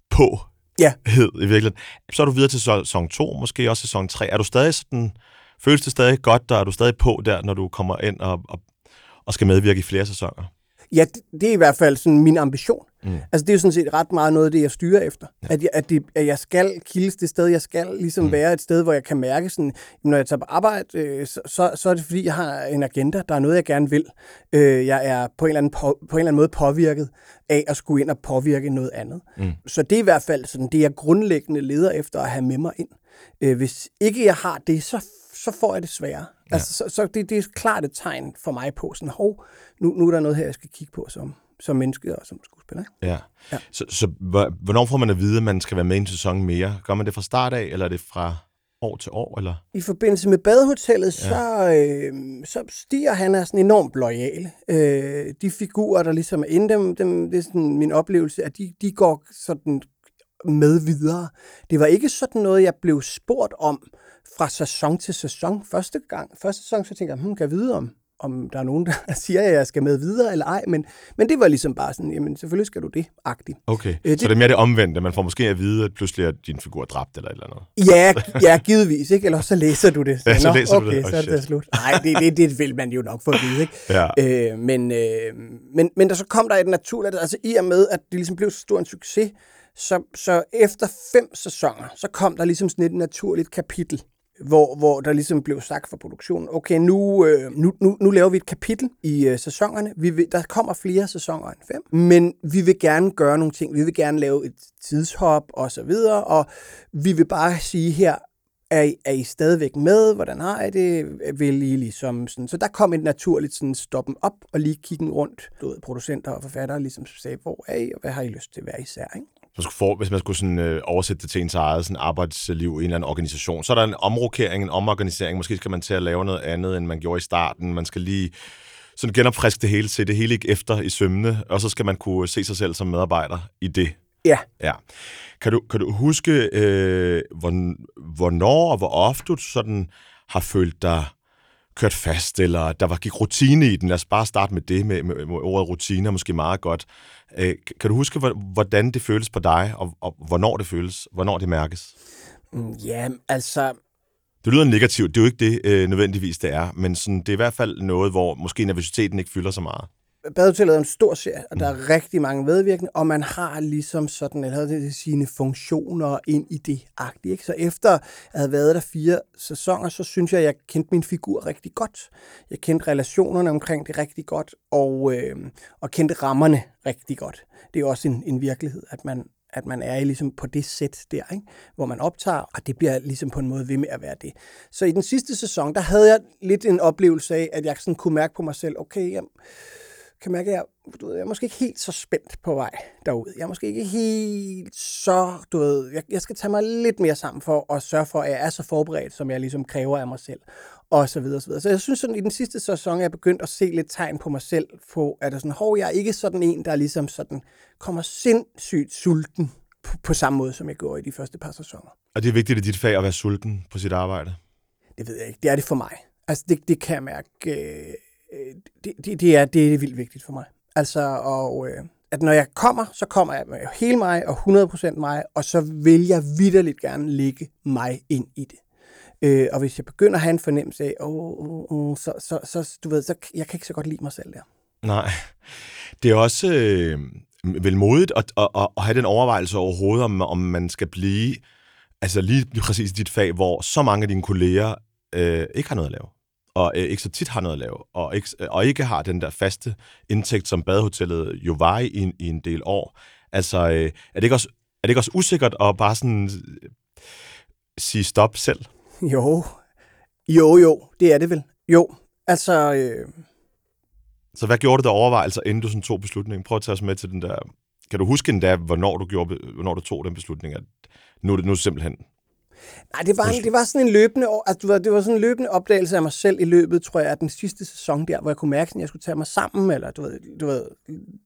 på Ja. hed i virkeligheden. Så er du videre til sæson 2, måske også sæson 3. Er du stadig sådan, føles det stadig godt, og er du stadig på der, når du kommer ind og, og, og skal medvirke i flere sæsoner? Ja, det, det er i hvert fald sådan min ambition. Mm. Altså det er jo sådan set ret meget noget af det, jeg styrer efter. Ja. At, jeg, at, det, at jeg skal kildes det sted, jeg skal ligesom Mm. være et sted, hvor jeg kan mærke sådan, når jeg tager på arbejde, øh, så, så, så er det fordi, jeg har en agenda, der er noget, jeg gerne vil. Øh, jeg er på en, eller anden på, på en eller anden måde påvirket af at skulle ind og påvirke noget andet. Mm. Så det er i hvert fald sådan, det jeg grundlæggende leder efter at have med mig ind. Øh, hvis ikke jeg har det, så, så får jeg det sværere. Ja. Altså, så, så det, det er klart et tegn for mig på, sådan, hov, nu, nu er der noget her, jeg skal kigge på som, som menneske og som skuespiller. Ikke? Ja. Ja. Så, så hvor- hvornår får man at vide, at man skal være med i en sæson mere? Gør man det fra start af, eller er det fra år til år? Eller? I forbindelse med badehotellet, ja. så, øh, så stiger han er sådan enormt lojal. Øh, de figurer, der ligesom er inde, dem, dem, det er sådan min oplevelse, at de, de går sådan med videre. Det var ikke sådan noget, jeg blev spurgt om fra sæson til sæson. Første gang, første sæson, så tænkte jeg, hmm, kan jeg vide om, om der er nogen, der siger, at jeg skal med videre eller ej. Men, men det var ligesom bare sådan, jamen selvfølgelig skal du det, agtigt. Okay, Øh, det... det- så det er mere det omvendte. Man får måske at vide, at pludselig er din figur dræbt eller et eller andet. Ja, ja, givetvis, ikke? Eller så læser du det. Ja, så læser du okay, det. Oh, så er det shit. da slut. Nej, det, det, det vil man jo nok få at vide, ikke? Ja. Øh, men, øh, men, men der så kom der et naturligt, altså i og med, at det ligesom blev så stor en succes, så, så efter fem sæsoner, så kom der ligesom sådan et naturligt kapitel, hvor, hvor der ligesom blev sagt for produktionen, okay, nu, øh, nu, nu, nu laver vi et kapitel i øh, sæsonerne. Vi vil, der kommer flere sæsoner end fem, men vi vil gerne gøre nogle ting. Vi vil gerne lave et tidshop og så videre, og vi vil bare sige her, er I, er I stadigvæk med? Hvordan har I det? Vil I ligesom sådan? Så der kom et naturligt sådan stoppen op og lige kiggen rundt. Du ved, producenter og forfattere ligesom sagde, hvor er I, og hvad har I lyst til hver især? Ikke? Man skulle for, hvis man skulle sådan, øh, oversætte det til ens eget sådan, arbejdsliv i en eller anden organisation, så er der en omrokering, en omorganisering. Måske skal man til at lave noget andet, end man gjorde i starten. Man skal lige sådan genopfriske det hele, se det hele ikke efter i sømne, og så skal man kunne se sig selv som medarbejder i det. Ja. Ja. Kan du, kan du huske, øh, hvor, hvornår og hvor ofte du sådan har følt dig kørt fast, eller der var gik rutine i den. Lad os bare starte med det, med, med, med ordet rutine er måske meget godt. Øh, kan du huske, hvor- hvordan det føles på dig, og, og hvornår det føles, hvornår det mærkes? Mm, Ja, altså, Det lyder negativt, det er jo ikke det øh, nødvendigvis, det er, men sådan, det er i hvert fald noget, hvor måske nervøsiteten ikke fylder så meget. Badehotellet er en stor serie, og der er rigtig mange medvirkende, og man har ligesom sådan, eller det sine funktioner ind i det agtige. Ikke? Så efter at have været der fire sæsoner, så synes jeg, at jeg kendte min figur rigtig godt. Jeg kendte relationerne omkring det rigtig godt, og, øh, og kendte rammerne rigtig godt. Det er også en, en virkelighed, at man, at man er ligesom på det sæt der, ikke? hvor man optager, og det bliver ligesom på en måde ved med at være det. Så i den sidste sæson, der havde jeg lidt en oplevelse af, at jeg sådan kunne mærke på mig selv, okay, jamen, kan mærke, at jeg, du ved, jeg er måske ikke helt så spændt på vej derud. Jeg er måske ikke helt så, du ved, jeg, jeg skal tage mig lidt mere sammen for at sørge for, at jeg er så forberedt, som jeg ligesom kræver af mig selv og så videre, og så videre. Så jeg synes sådan, i den sidste sæson, jeg er begyndt at se lidt tegn på mig selv, på at er sådan, hov, jeg er ikke sådan en, der ligesom sådan kommer sindssygt sulten på, på samme måde, som jeg gjorde i de første par sæsoner. Og det er vigtigt i dit fag at være sulten på sit arbejde? Det ved jeg ikke. Det er det for mig. Altså, det, det kan jeg mærke. Øh, Øh, det, det, det, er, det er vildt vigtigt for mig. Altså, og, øh, at når jeg kommer, så kommer jeg med hele mig og 100% mig, og så vil jeg vidderligt gerne lægge mig ind i det. Øh, og hvis jeg begynder at have en fornemmelse af, oh, oh, oh, så, så, så, du ved, så jeg kan ikke så godt lide mig selv der. Nej. Det er også øh, vel modigt at, at, at, at have den overvejelse overhovedet, om, om man skal blive altså lige, lige præcis i dit fag, hvor så mange af dine kolleger øh, ikke har noget at lave og øh, ikke så tit har noget at lave, og ikke, og ikke har den der faste indtægt, som badehotellet jo var i, i en del år. Altså, øh, er, det ikke også, er det ikke også usikkert at bare sådan øh, sige stop selv? Jo, jo, jo, det er det vel. Jo, altså... Øh... Så hvad gjorde du der overvejelser, inden du sådan tog beslutningen? Prøv at tage os med til den der... Kan du huske endda, hvornår du, gjorde, hvornår du tog den beslutning, at nu det nu er det simpelthen Nej, det var, en, det var sådan en løbende, altså, det var sådan en løbende opdagelse af mig selv i løbet, tror jeg, af den sidste sæson der, hvor jeg kunne mærke, at jeg skulle tage mig sammen, eller du ved, du ved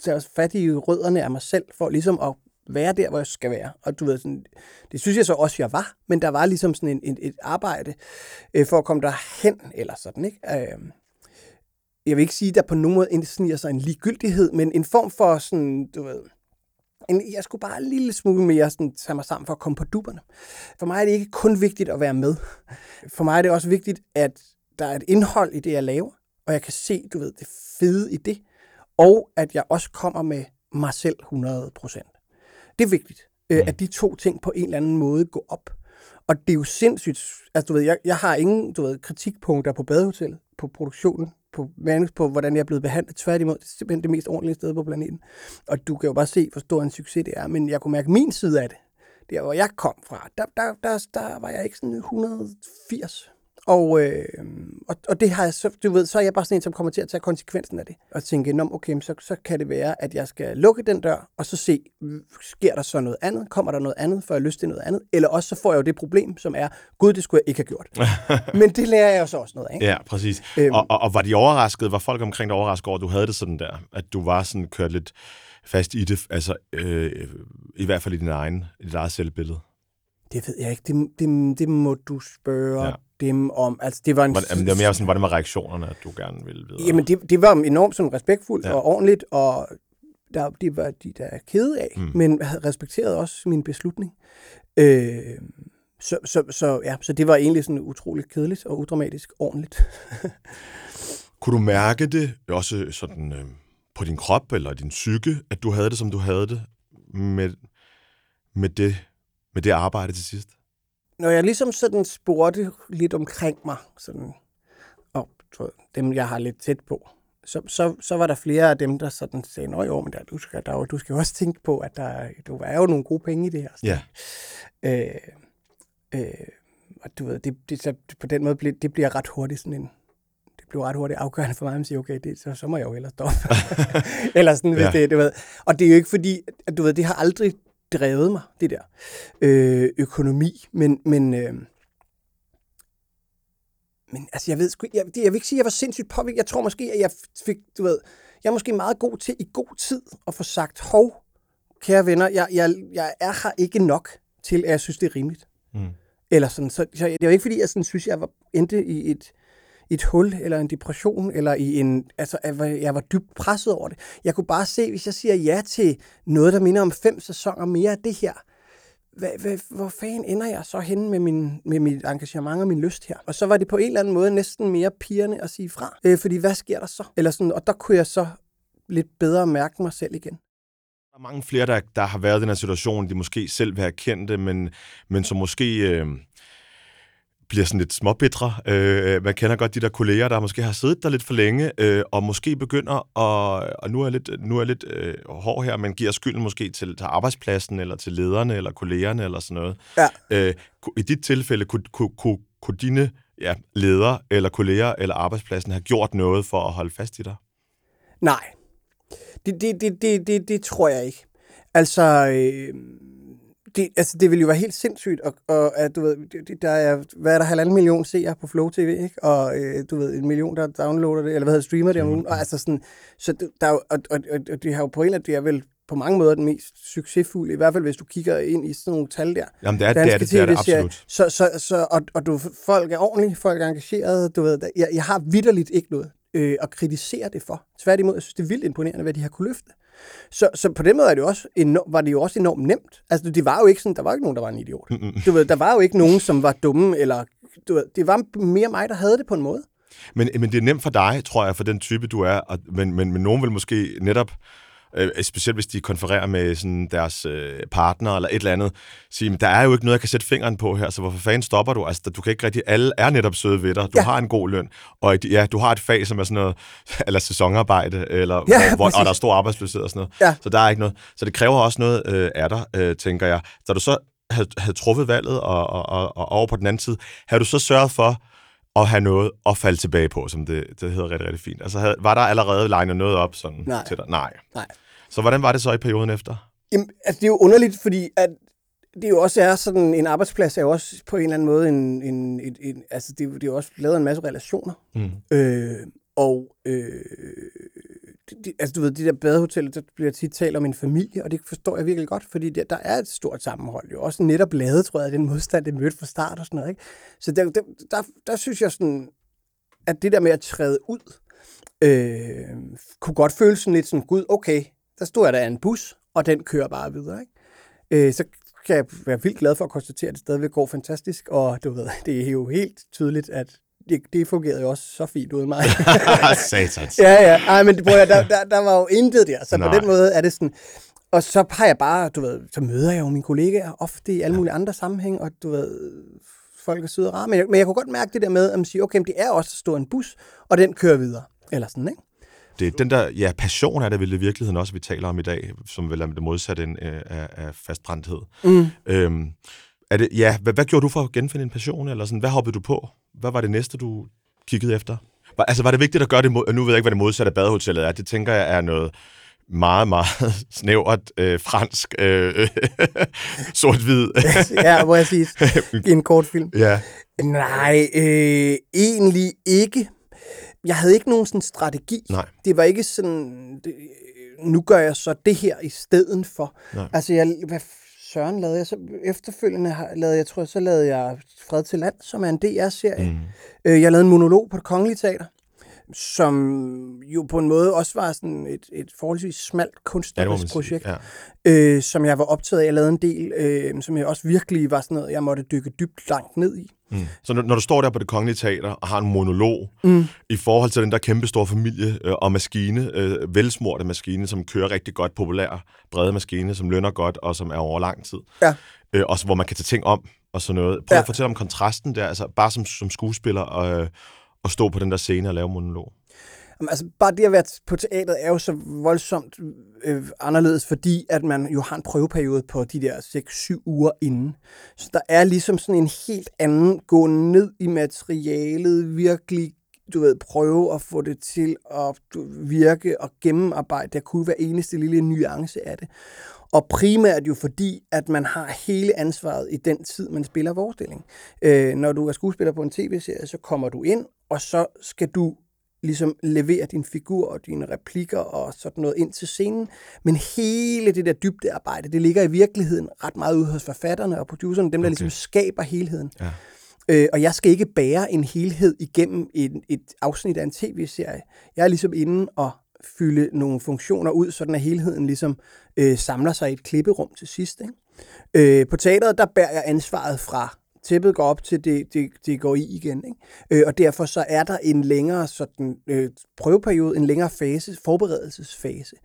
tage fat i rødderne af mig selv, for ligesom at være der, hvor jeg skal være. Og du ved, sådan, det synes jeg så også, jeg var, men der var ligesom sådan en, en, et arbejde øh, for at komme derhen, eller sådan, ikke? Øh, jeg vil ikke sige, at der på nogen måde sniger sig en ligegyldighed, men en form for sådan, du ved, en, jeg skulle bare en lille smule mere sådan, tage mig sammen for at komme på duberne. For mig er det ikke kun vigtigt at være med. For mig er det også vigtigt, at der er et indhold i det, jeg laver, og jeg kan se, du ved, det fede i det, og at jeg også kommer med mig selv 100% Det er vigtigt, øh, mm. at de to ting på en eller anden måde går op. Og det er jo sindssygt, altså du ved, jeg, jeg har ingen du ved, kritikpunkter på badehotellet, på produktionen, på, på, hvordan jeg er blevet behandlet. Tværtimod, det er simpelthen det mest ordentlige sted på planeten. Og du kan jo bare se, hvor stor en succes det er. Men jeg kunne mærke min side af det. Der, hvor jeg kom fra, der, der, der, der var jeg ikke sådan 180 og, øh, og, og det har jeg så, du ved, så er jeg bare sådan en, som kommer til at tage konsekvensen af det. Og tænke, Nå, okay, så, så kan det være, at jeg skal lukke den dør, og så se, sker der så noget andet? Kommer der noget andet, for jeg lyst til noget andet? Eller også så får jeg jo det problem, som er, gud, det skulle jeg ikke have gjort. Men det lærer jeg jo så også noget af. Ja, præcis. Øhm, og, og, og var de overrasket, var folk omkring dig overrasket over, at du havde det sådan der? At du var sådan kørt lidt fast i det, altså øh, i hvert fald i din egen, i dit eget selvbillede? Det ved jeg ikke. Det, det, det må du spørge ja dem om... Altså, det var en... Var, det var mere sådan, hvordan var reaktionerne, at du gerne ville vide? Jamen, det, det var enormt sådan respektfuldt ja. og ordentligt, og der, de var de der kede af, mm. men havde respekteret også min beslutning. Øh, så, så, så, ja, så det var egentlig sådan utroligt kedeligt og udramatisk ordentligt. Kunne du mærke det også sådan øh, på din krop eller din psyke, at du havde det, som du havde det med, med, det, med det arbejde til sidst? når jeg ligesom sådan spurgte lidt omkring mig, sådan, og dem, jeg har lidt tæt på, så, så, så var der flere af dem, der sådan sagde, nå jo, men der, du, skal, der, du skal jo også tænke på, at der, du er jo nogle gode penge i det her. Ja. Øh, øh, og du ved, det, det, så på den måde, det bliver ret hurtigt sådan en, det bliver ret hurtigt afgørende for mig, at sige, okay, det, så, så må jeg jo hellere stoppe. Eller sådan, ja. det, du ved. Og det er jo ikke fordi, at du ved, det har aldrig drevet mig, det der øh, økonomi. Men, men, øh, men altså, jeg ved sgu, jeg, jeg vil ikke sige, at jeg var sindssygt påvirket. Jeg tror måske, at jeg fik, du ved, jeg er måske meget god til i god tid at få sagt, hov, kære venner, jeg, jeg, jeg er her ikke nok til, at jeg synes, det er rimeligt. Mm. Eller sådan, så, så det er jo ikke, fordi jeg sådan, synes, jeg var endte i et, et hul, eller en depression, eller i en, altså, jeg var dybt presset over det. Jeg kunne bare se, hvis jeg siger ja til noget, der minder om fem sæsoner mere af det her, hvad, hvad, hvor fanden ender jeg så henne med, min, med mit engagement og min lyst her? Og så var det på en eller anden måde næsten mere pigerne at sige fra. Øh, fordi hvad sker der så? Eller sådan, og der kunne jeg så lidt bedre mærke mig selv igen. Der er mange flere, der, der har været i den her situation, de måske selv vil have kendt det, men, men som måske øh, bliver sådan lidt småbitre. Øh, man kender godt de der kolleger, der måske har siddet der lidt for længe, øh, og måske begynder at, og nu er jeg lidt, nu er jeg lidt øh, hård her, men giver skylden måske til, til arbejdspladsen, eller til lederne, eller kollegerne, eller sådan noget. Ja. Øh, I dit tilfælde, kunne, kunne, kunne, kunne dine ja, ledere, eller kolleger, eller arbejdspladsen have gjort noget for at holde fast i dig? Nej, det, det, det, det, det, det tror jeg ikke. Altså, øh, det, altså, det ville jo være helt sindssygt, og, og at, du ved, det, der er, hvad er der, halvanden million seere på Flow TV, ikke? Og øh, du ved, en million, der downloader det, eller hvad hedder streamer det om ugen, og altså sådan, så der er jo, og, og, og, og det har jo på en eller anden, det er vel på mange måder den mest succesfulde, i hvert fald hvis du kigger ind i sådan nogle tal der. Jamen, det er det, er det, det, er det absolut. Så, så, så, og, og du, folk er ordentlige, folk er engagerede, du ved, jeg, jeg har vidderligt ikke noget øh, at kritisere det for. Tværtimod, jeg synes, det er vildt imponerende, hvad de har kunne løfte. Så, så på den måde er det også enormt, var det jo også enormt nemt. Altså, det var jo ikke sådan, der var ikke nogen, der var en idiot. Mm-hmm. Du ved, der var jo ikke nogen, som var dumme, eller du ved, det var mere mig, der havde det på en måde. Men, men det er nemt for dig, tror jeg, for den type, du er. Og, men, men, men nogen vil måske netop øh, specielt hvis de konfererer med sådan deres øh, partner eller et eller andet, sige, der er jo ikke noget, jeg kan sætte fingeren på her, så hvorfor fanden stopper du? Altså, du kan ikke rigtig, alle er netop søde ved dig, du ja. har en god løn, og ja, du har et fag, som er sådan noget, eller sæsonarbejde, eller ja, hvor, og der er stor arbejdsløshed og sådan noget, ja. så der er ikke noget. Så det kræver også noget øh, af dig, øh, tænker jeg. Så du så havde, havde truffet valget og, og, og, og over på den anden side, havde du så sørget for, at have noget at falde tilbage på, som det, det hedder rigtig, rigtig fint. Altså, havde, var der allerede legnet noget op sådan Nej. til dig? Nej. Nej. Så hvordan var det så i perioden efter? Jamen, altså, det er jo underligt, fordi at det jo også er sådan, en arbejdsplads er jo også på en eller anden måde en, en, en, en altså det, det er jo også lavet en masse relationer. Mm. Øh, og øh, det, altså du ved, de der badehoteller, der bliver tit talt om en familie, og det forstår jeg virkelig godt, fordi der, der er et stort sammenhold. Jo også netop lavet, tror jeg, den modstand, det mødte fra start og sådan noget. Ikke? Så der, der, der, der synes jeg sådan, at det der med at træde ud, øh, kunne godt føles sådan lidt sådan, gud, okay, der stod jeg der en bus, og den kører bare videre. Ikke? Øh, så kan jeg være vildt glad for at konstatere, at det stadigvæk går fantastisk, og du ved, det er jo helt tydeligt, at det, det fungerede jo også så fint uden mig. Satans. ja, ja. Ej, men bror, der, der, der var jo intet der, så Nej. på den måde er det sådan... Og så har jeg bare, du ved, så møder jeg jo mine kollegaer ofte i alle mulige andre sammenhæng, og du ved, folk er søde og rare. Men jeg, men jeg kunne godt mærke det der med, at man siger, okay, det er også at stå en bus, og den kører videre. Eller sådan, ikke? Det, den der ja, passion er det vel i virkeligheden også, vi taler om i dag, som vel er det modsatte øh, af, af fastbrændthed. Mm. Øhm, er det, ja, hvad, hvad gjorde du for at genfinde en passion? Eller sådan, hvad hoppede du på? Hvad var det næste, du kiggede efter? Var, altså, var det vigtigt at gøre det mod, Nu ved jeg ikke, hvad det modsatte af badehotellet er. Det tænker jeg er noget meget, meget snævert øh, fransk, øh, sort-hvid. ja, sige, i en kort film. Ja. Nej, øh, egentlig ikke jeg havde ikke nogen sådan strategi. Nej. Det var ikke sådan, det, nu gør jeg så det her i stedet for. Nej. Altså, jeg, hvad søren lavede jeg så? Efterfølgende lavede jeg, tror jeg, så lavede jeg Fred til Land, som er en DR-serie. Mm. Øh, jeg lavede en monolog på det kongelige teater som jo på en måde også var sådan et, et forholdsvis smalt kunstnerisk ja, projekt, ja. øh, som jeg var optaget af. Jeg lavede en del, øh, som jeg også virkelig var sådan noget, jeg måtte dykke dybt langt ned i. Mm. Så når, når du står der på det kongelige teater og har en monolog mm. i forhold til den der kæmpe store familie øh, og maskine, øh, velsmorte maskine, som kører rigtig godt, populær, brede maskine, som lønner godt og som er over lang tid. Ja. Øh, også hvor man kan tage ting om og sådan noget. Prøv ja. at fortælle om kontrasten der, altså bare som, som skuespiller og... Øh, at stå på den der scene og lave monolog? Jamen, altså, bare det at være på teateret er jo så voldsomt øh, anderledes, fordi at man jo har en prøveperiode på de der 6-7 uger inden. Så der er ligesom sådan en helt anden gå ned i materialet, virkelig du ved, prøve at få det til at virke og gennemarbejde der kunne være eneste lille nuance af det. Og primært jo fordi, at man har hele ansvaret i den tid, man spiller forestilling. Øh, når du er skuespiller på en tv-serie, så kommer du ind, og så skal du ligesom levere din figur og dine replikker og sådan noget ind til scenen. Men hele det der dybdearbejde, det ligger i virkeligheden ret meget ude hos forfatterne og producerne, dem der okay. ligesom skaber helheden. Ja. Øh, og jeg skal ikke bære en helhed igennem et, et afsnit af en tv-serie. Jeg er ligesom inde og fylde nogle funktioner ud, så den helheden ligesom øh, samler sig i et klipperum til sidst. Ikke? Øh, på teateret, der bærer jeg ansvaret fra tæppet går op til det, det, det går i igen. Ikke? Øh, og derfor så er der en længere sådan, øh, prøveperiode, en længere fase, forberedelsesfase.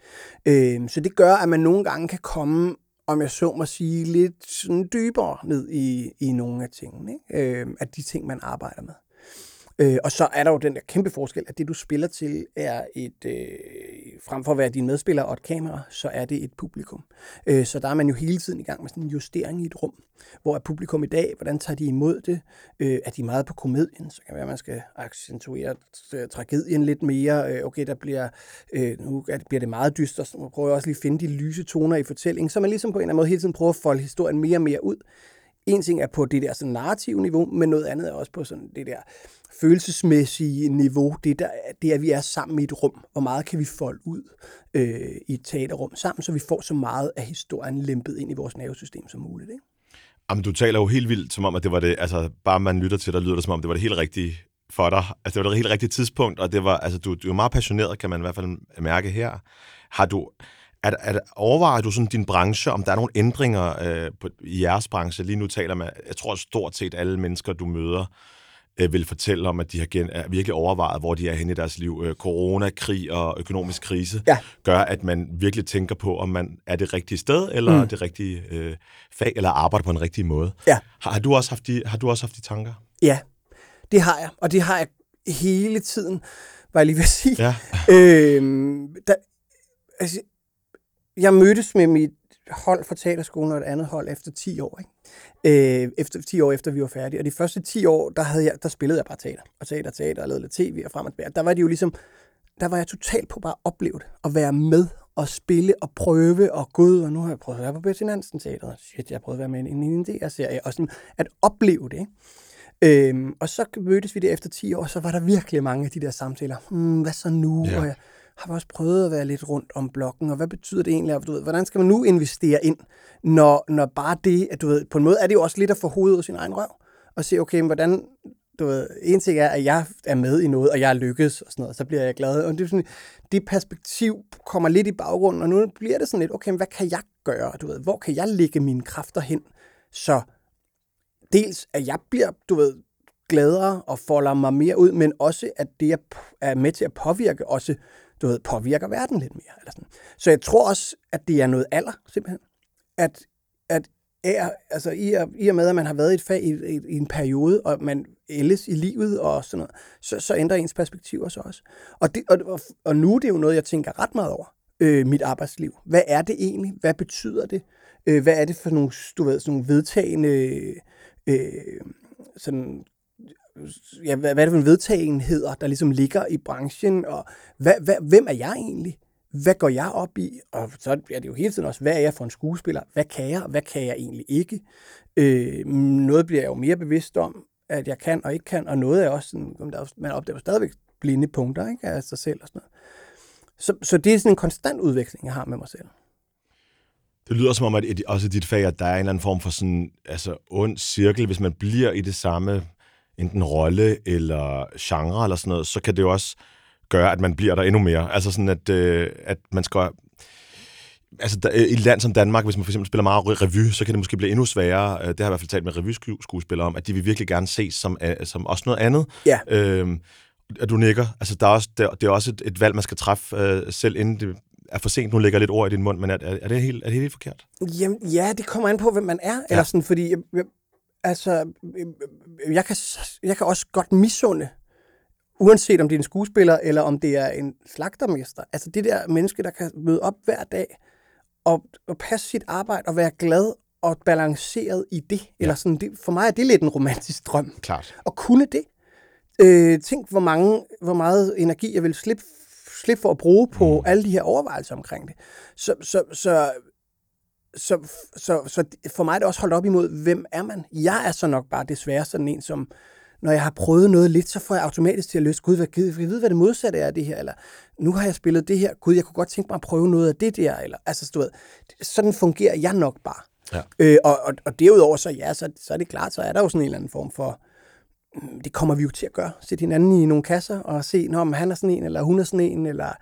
Øh, så det gør, at man nogle gange kan komme om jeg så må sige, lidt sådan dybere ned i, i nogle af tingene, ikke? Øh, af de ting, man arbejder med. Øh, og så er der jo den der kæmpe forskel, at det du spiller til er et, øh, frem for at være din medspiller og et kamera, så er det et publikum. Øh, så der er man jo hele tiden i gang med sådan en justering i et rum, hvor er publikum i dag, hvordan tager de imod det? Øh, er de meget på komedien, så kan det være, at man skal accentuere øh, tragedien lidt mere. Øh, okay, der bliver, øh, nu bliver det meget dyster, så man prøver også lige at finde de lyse toner i fortællingen, så man ligesom på en eller anden måde hele tiden prøver at folde historien mere og mere ud. En ting er på det der sådan narrative niveau, men noget andet er også på sådan det der følelsesmæssige niveau, det, der, det er, at vi er sammen i et rum. Hvor meget kan vi folde ud øh, i et teaterrum sammen, så vi får så meget af historien lempet ind i vores nervesystem som muligt. Ikke? Jamen, du taler jo helt vildt, som om, at det var det, altså bare man lytter til dig, lyder det som om, det var det helt rigtige for dig. Altså, det var det helt rigtige tidspunkt, og det var, altså, du, du er meget passioneret, kan man i hvert fald mærke her. Har du, at, at overvejer du sådan din branche, om der er nogle ændringer øh, på, i jeres branche? Lige nu taler man, jeg tror stort set alle mennesker, du møder, øh, vil fortælle om, at de har gen, er virkelig overvejet, hvor de er henne i deres liv. Øh, corona, krig og økonomisk krise ja. gør, at man virkelig tænker på, om man er det rigtige sted, eller mm. det rigtige øh, fag, eller arbejder på en rigtig måde. Ja. Har, har, du også haft de, har du også haft de tanker? Ja, det har jeg, og det har jeg hele tiden, var jeg lige ved at sige. Ja. øhm, der, altså, jeg mødtes med mit hold fra teaterskolen og et andet hold efter 10 år. Ikke? Øh, efter 10 år efter vi var færdige. Og de første 10 år, der, havde jeg, der spillede jeg bare teater. Og teater, teater, og lavede lidt tv og frem og tilbage. Der var det jo ligesom, der var jeg totalt på bare at opleve det. At være med og spille og prøve og gud, og nu har jeg prøvet at være på Betty Nansen Teater. Shit, jeg har prøvet at være med i en, en DR-serie. Og sådan at opleve det. Ikke? Øhm, og så mødtes vi det efter 10 år, så var der virkelig mange af de der samtaler. Hmm, hvad så nu? Ja. Og jeg, har vi også prøvet at være lidt rundt om blokken, og hvad betyder det egentlig? Du ved, hvordan skal man nu investere ind, når, når bare det, at du ved, på en måde er det jo også lidt at få hovedet ud af sin egen røv, og se, okay, hvordan, du ved, en ting er, at jeg er med i noget, og jeg er lykkes, og sådan noget, så bliver jeg glad. Og det, er sådan, det perspektiv kommer lidt i baggrunden, og nu bliver det sådan lidt, okay, hvad kan jeg gøre? Du ved, hvor kan jeg lægge mine kræfter hen? Så dels, at jeg bliver, du ved, gladere og folder mig mere ud, men også, at det er med til at påvirke også du ved, påvirker verden lidt mere. Eller sådan. Så jeg tror også, at det er noget alder, simpelthen. At, at er, altså i, i og med, at man har været i et fag i, i, i en periode, og man ældes i livet og sådan noget, så, så ændrer ens perspektiver så også. Og, det, og, og nu er det jo noget, jeg tænker ret meget over, øh, mit arbejdsliv. Hvad er det egentlig? Hvad betyder det? Øh, hvad er det for nogle, du ved, sådan nogle vedtagende øh, sådan ja, hvad, hvad er det for en vedtagenheder, der ligesom ligger i branchen, og hvad, hvad, hvem er jeg egentlig? Hvad går jeg op i? Og så er det jo hele tiden også, hvad er jeg for en skuespiller? Hvad kan jeg, hvad kan jeg egentlig ikke? Øh, noget bliver jeg jo mere bevidst om, at jeg kan og ikke kan, og noget er også sådan, man opdager stadigvæk blinde punkter ikke, af sig selv og sådan noget. Så, så det er sådan en konstant udveksling, jeg har med mig selv. Det lyder som om, at også dit fag, at der er en eller anden form for sådan, altså ond cirkel, hvis man bliver i det samme enten rolle eller genre eller sådan noget, så kan det jo også gøre, at man bliver der endnu mere. Altså sådan, at, øh, at man skal... Altså, der, i et land som Danmark, hvis man for eksempel spiller meget revy, så kan det måske blive endnu sværere. Øh, det har jeg i hvert fald talt med revyskuespillere om, at de vil virkelig gerne ses som, øh, som også noget andet. Ja. Øhm, at du nikker. Altså, der er også, der, det er også et, et valg, man skal træffe øh, selv inden det er for sent. Nu lægger lidt ord i din mund, men er, er, det, helt, er det helt forkert? Jamen, ja, det kommer an på, hvem man er. Ja. Eller sådan, fordi jeg, altså, jeg kan, jeg kan også godt misunde, uanset om det er en skuespiller, eller om det er en slagtermester. Altså det der menneske, der kan møde op hver dag, og, og passe sit arbejde, og være glad og balanceret i det. Ja. Eller sådan, det, for mig er det lidt en romantisk drøm. Klart. Og kunne det. Øh, tænk, hvor, mange, hvor meget energi jeg vil slippe slippe for at bruge på mm. alle de her overvejelser omkring det. Så, så, så så, så, så for mig er det også holdt op imod, hvem er man? Jeg er så nok bare desværre sådan en, som når jeg har prøvet noget lidt, så får jeg automatisk til at løse, gud, hvad, jeg ved, hvad det modsatte er af det her, eller nu har jeg spillet det her, gud, jeg kunne godt tænke mig at prøve noget af det der, eller altså, du ved, sådan fungerer jeg nok bare. Ja. Øh, og, og, og derudover, så ja, så, så er det klart, så er der jo sådan en eller anden form for, mm, det kommer vi jo til at gøre, sætte hinanden i nogle kasser og se, når han er sådan en, eller hun er sådan en, eller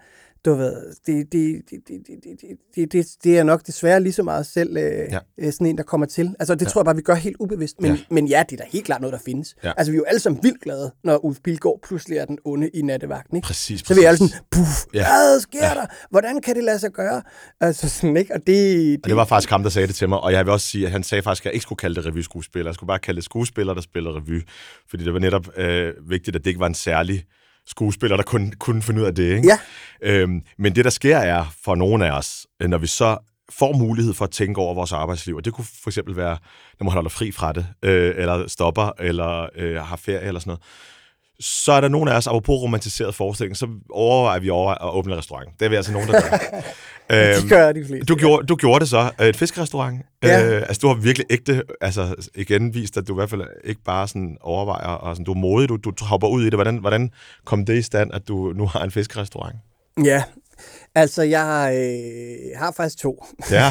du ved, det, det, det, det, det, det, det, det, det er nok desværre lige så meget selv øh, Ja. ja. sådan en, der kommer til. Altså, det ja. tror jeg bare, vi gør helt ubevidst. Men Ja. men ja det er da helt klart noget, der findes. Ja. Altså, vi er jo alle sammen vildt glade, når Ulf Pilgaard pludselig er den onde i nattevagten. Ikke? Præcis, Så vi er alle præcis. sådan, puff, Ja. hvad sker ja. der? Hvordan kan det lade sig gøre? Altså sådan, ikke? Og det, Og det var faktisk ham, der sagde det til mig, og jeg vil også sige, at han sagde faktisk, at jeg ikke skulle kalde det revyskuespiller. Jeg skulle bare kalde det skuespiller, der spiller revy. Fordi det var netop øh, vigtigt, at det ikke var en særlig skuespiller, der kunne, kunne finde ud af det. Ikke? Ja. Øhm, men det, der sker, er for nogle af os, øh, når vi så får mulighed for at tænke over vores arbejdsliv, og det kunne for eksempel være, når man holder fri fra det, øh, eller stopper, eller øh, har ferie, eller sådan noget, så er der nogen af os, apropos romantiseret forestilling, så overvejer vi over at åbne en restaurant. Det er vi altså nogen, der gør. det gør de fleste. Du gjorde, du gjorde det så. Øh, Et fiskerestaurant. Ja. Øh, altså, du har virkelig ægte, altså igen vist, at du i hvert fald ikke bare sådan overvejer, og sådan, du er modig, du, du hopper ud i det. Hvordan, hvordan kom det i stand, at du nu har en fiskerestaurant? Ja, altså jeg øh, har faktisk to. Ja.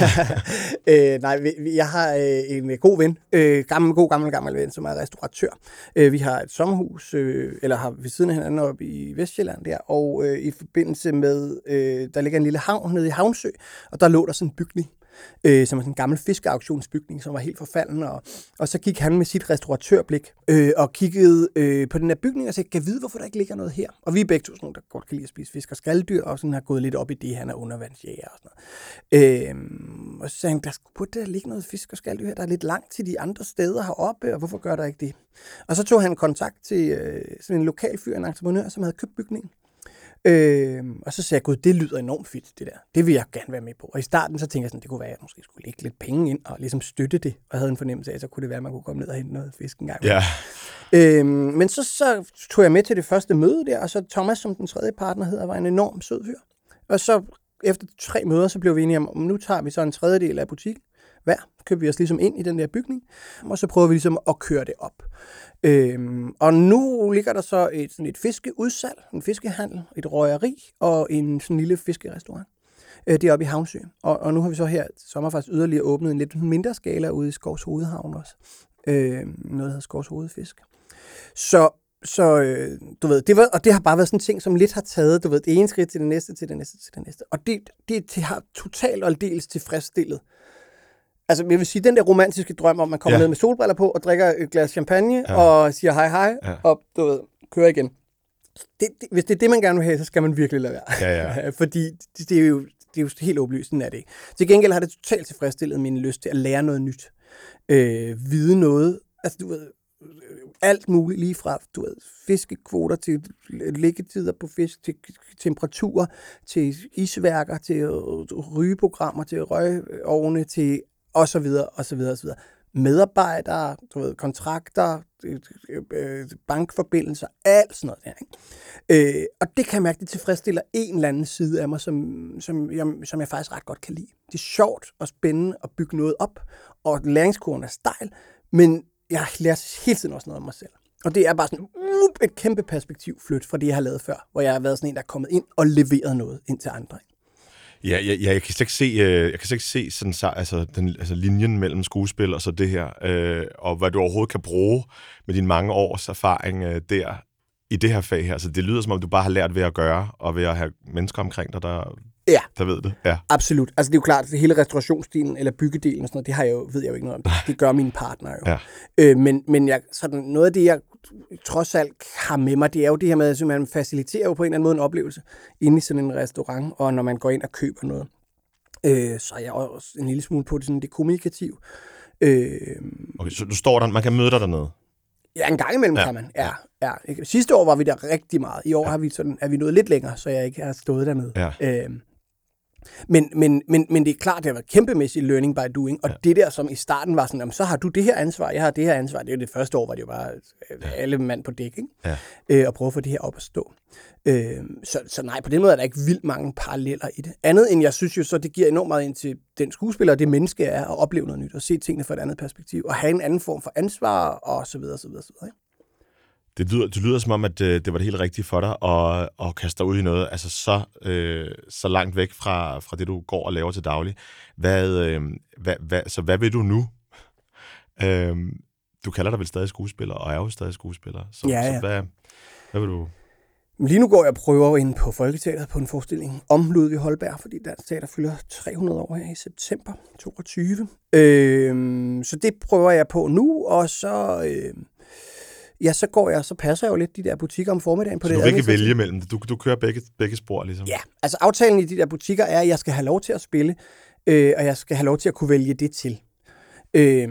øh, nej, jeg har øh, en god ven, øh, gammel, god gammel, gammel ven, som er restauratør. Øh, vi har et sommerhus, øh, eller har ved siden af hinanden oppe i Vestjylland der, og øh, i forbindelse med, øh, der ligger en lille havn nede i Havnsø, og der lå der sådan en bygning, øh, som var sådan en gammel fiskeauktionsbygning, som var helt forfalden, og, og så gik han med sit restauratørblik øh, og kiggede øh, på den her bygning og sagde, kan jeg vide, hvorfor der ikke ligger noget her? Og vi er begge to sådan nogle, der godt kan lide at spise fisk og skalddyr, og sådan har gået lidt op i det, han er undervandsjæger og sådan noget. Øh, og så sagde han, der burde der ligge noget fisk og skalddyr her, der er lidt langt til de andre steder heroppe, og hvorfor gør der ikke det? Og så tog han kontakt til øh, sådan en lokal fyr, en entreprenør, som havde købt bygningen. Øh, og så sagde jeg, gud, det lyder enormt fedt, det der. Det vil jeg gerne være med på. Og i starten så tænkte jeg sådan, det kunne være, at jeg måske skulle lægge lidt penge ind og ligesom støtte det. Og havde en fornemmelse af, så kunne det være, at man kunne komme ned og hente noget fisk en gang. ja. Øhm, men så, så tog jeg med til det første møde der, og så Thomas, som den tredje partner hedder, var en enorm sød fyr. Og så efter tre møder, så blev vi enige om nu tager vi så en tredjedel af butikken hver, køber vi os ligesom ind i den der bygning, og så prøver vi ligesom at køre det op. Øhm, og nu ligger der så et, sådan et fiskeudsalg, en fiskehandel, et røgeri og en sådan lille fiskerestaurant. Øh, det er oppe i Havnsø. Og, og nu har vi så her sommer faktisk yderligere åbnet en lidt mindre skala ude i Skovs Hovedhavn også. Øh, noget, der hedder Skovs Hovedfisk. Så, så øh, du ved, det var, og det har bare været sådan en ting, som lidt har taget, du ved, det ene skridt til det næste, til det næste, til det næste. Og det, det, det har totalt og aldeles tilfredsstillet. Altså, jeg vil sige, den der romantiske drøm om, man kommer Ja. ned med solbriller på og drikker et glas champagne Ja. og siger hej hej, Ja. og du ved, kører igen. Det, det, hvis det er det, man gerne vil have, så skal man virkelig lade være. Ja, ja. Fordi det, det, er jo, det er jo helt åbenlyst, sådan er det ikke. Til gengæld har det totalt tilfredsstillet min lyst til at lære noget nyt. Øh, vide noget. Altså, du ved, øh, alt muligt lige fra du ved, fiskekvoter til liggetider på fisk, til temperaturer, til isværker, til rygeprogrammer, til røgovne, til og så videre, og så videre, og så videre. Medarbejdere, du ved, kontrakter, øh, øh, øh, bankforbindelser, alt sådan noget der. Ikke? Øh, og det kan jeg mærke, det tilfredsstiller en eller anden side af mig, som, som, jeg, som jeg faktisk ret godt kan lide. Det er sjovt og spændende at bygge noget op, og læringskurven er stejl, men jeg lærer hele tiden også noget om mig selv. Og det er bare sådan uh, et kæmpe perspektiv flyt fra det, jeg har lavet før, hvor jeg har været sådan en, der er kommet ind og leveret noget ind til andre. Ikke? Ja, ja, ja, jeg kan slet ikke se, øh, jeg kan slet ikke se sådan, så, altså, den, altså, linjen mellem skuespil og så det her, øh, og hvad du overhovedet kan bruge med din mange års erfaring øh, der i det her fag her. Så det lyder som om, du bare har lært ved at gøre, og ved at have mennesker omkring dig, der, Ja. der ved det. Ja. Absolut. Altså det er jo klart, at hele restaurationsstilen eller byggedelen og sådan noget, det har jeg jo, ved jeg jo ikke noget om. Det, gør mine partner jo. Ja. Øh, men men jeg, sådan, noget af det, jeg trods alt har med mig, det er jo det her med, at man faciliterer jo på en eller anden måde en oplevelse inde i sådan en restaurant, og når man går ind og køber noget. Øh, så er jeg også en lille smule på det, sådan, det kommunikativ. Øh, Okay, så du står der, man kan møde dig dernede. Ja, en gang imellem Ja, kan man. Ja, ja. Sidste år var vi der rigtig meget. I år ja. har vi sådan, er vi nået lidt længere, så jeg ikke har stået dernede. Ja. Øhm, men, men, men, men det er klart, det har været kæmpemæssig learning by doing, og ja. det der, som i starten var sådan, jamen, så har du det her ansvar, jeg har det her ansvar, det er jo det første år, var det jo bare øh, alle mand på dæk, ikke? Ja. Øh, og prøve at få det her op at stå. Øh, så, så nej, på den måde er der ikke vildt mange paralleller i det. Andet end jeg synes jo så, det giver enormt meget ind til den skuespiller, og det menneske er, at opleve noget nyt, og se tingene fra et andet perspektiv, og have en anden form for ansvar, og så videre, så videre, så videre. Ikke? Det lyder, det lyder som om, at øh, det var det helt rigtige for dig at, at kaste dig ud i noget, altså så, øh, så langt væk fra, fra det, du går og laver til daglig. Hvad, øh, hvad, hvad, så hvad vil du nu? Øh, du kalder dig vel stadig skuespiller, og er jo stadig skuespiller. Så, Ja, ja. så hvad, hvad vil du... Lige nu går jeg og prøver ind på Folketeateret på en forestilling om Ludvig Holberg, fordi Dansk Teater fylder 300 år her i september 22. Øh, så det prøver jeg på nu, og så... Øh, ja, så går jeg, så passer jeg jo lidt de der butikker om formiddagen på så det. du vil ikke vælge mellem det? Du, du kører begge, begge spor, ligesom? Ja, altså aftalen i de der butikker er, at jeg skal have lov til at spille, øh, og jeg skal have lov til at kunne vælge det til, øh,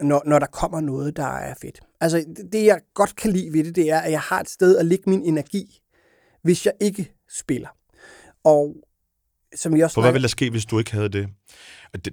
når, når der kommer noget, der er fedt. Altså det, jeg godt kan lide ved det, det er, at jeg har et sted at lægge min energi, hvis jeg ikke spiller. Og som jeg også For hvad ville der ske, hvis du ikke havde det?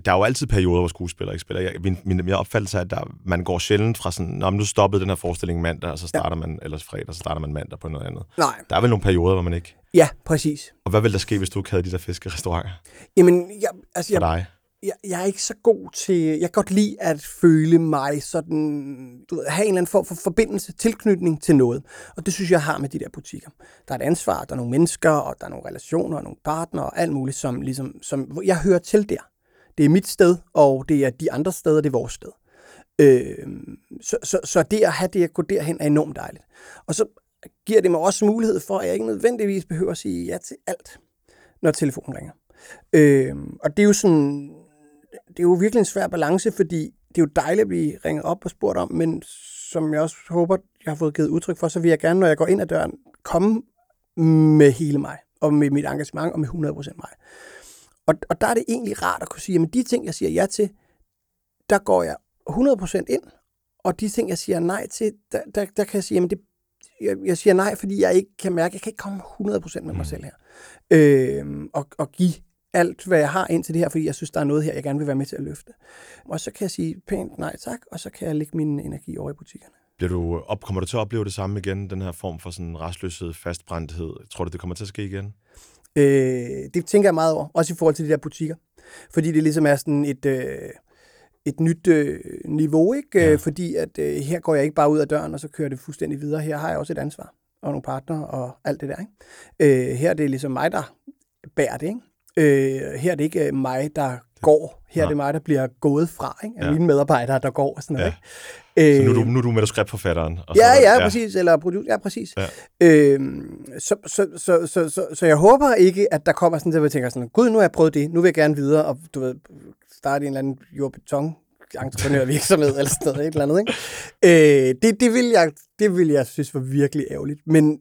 Der er jo altid perioder, hvor skuespillere ikke spiller. Jeg, min, min, min opfattelse er, at der, man går sjældent fra sådan, Nå, nu stoppede den her forestilling mandag, og så starter ja. man, eller fredag, så starter man mandag på noget andet. Nej. Der er vel nogle perioder, hvor man ikke... Ja, præcis. Og hvad ville der ske, hvis du ikke havde de der fiskerestauranter? Jamen, jeg, altså, jeg, For dig? Jeg, jeg er ikke så god til... Jeg kan godt lide at føle mig sådan... Du ved, have en eller anden form for forbindelse, tilknytning til noget. Og det synes jeg, jeg har med de der butikker. Der er et ansvar, der er nogle mennesker, og der er nogle relationer, og nogle partnere, og alt muligt, som, ligesom, som jeg hører til der. Det er mit sted, og det er de andre steder, det er vores sted. Øh, så, så, så det at have det at gå derhen er enormt dejligt. Og så giver det mig også mulighed for, at jeg ikke nødvendigvis behøver at sige ja til alt, når telefonen ringer. Øh, og det er jo sådan, det er jo virkelig en svær balance, fordi det er jo dejligt at blive ringet op og spurgt om, men som jeg også håber, jeg har fået givet udtryk for, så vil jeg gerne, når jeg går ind ad døren, komme med hele mig, og med mit engagement, og med 100% mig. Og, og der er det egentlig rart at kunne sige, at de ting, jeg siger ja til, der går jeg 100% ind, og de ting, jeg siger nej til, der, der, der kan jeg sige, at det, jeg, jeg siger nej, fordi jeg ikke kan mærke, at jeg kan ikke komme 100% med mig selv her. Øh, og, og give alt, hvad jeg har ind til det her, fordi jeg synes, der er noget her, jeg gerne vil være med til at løfte. Og så kan jeg sige pænt nej tak, og så kan jeg lægge min energi over i butikkerne. Bliver du op, kommer du til at opleve det samme igen, den her form for sådan restløshed, fastbrændthed? Tror du, det kommer til at ske igen? Øh, det tænker jeg meget over, også i forhold til de der butikker. Fordi det ligesom er sådan et, øh, et nyt øh, niveau, ikke? Ja. Fordi at øh, her går jeg ikke bare ud af døren, og så kører det fuldstændig videre. Her har jeg også et ansvar, og nogle partner, og alt det der, ikke? Øh, her er det ligesom mig, der bærer det, ikke? Øh, her er det ikke mig, der går. Her er det mig, der bliver gået fra, ikke? Af ja. mine medarbejdere, der går og sådan noget, ja. ikke? Så nu er du, nu er du manuskriptforfatteren? Og ja, ja, ja, præcis. Eller producer, ja, præcis. Ja. Øhm, så, så, så, så, så, så, jeg håber ikke, at der kommer sådan, at jeg tænker sådan, gud, nu har jeg prøvet det, nu vil jeg gerne videre, og du ved, starte en eller anden jordbeton entreprenørvirksomhed eller sådan noget, et eller andet, ikke? Øh, det, det, vil jeg, det vil jeg synes var virkelig ærgerligt. Men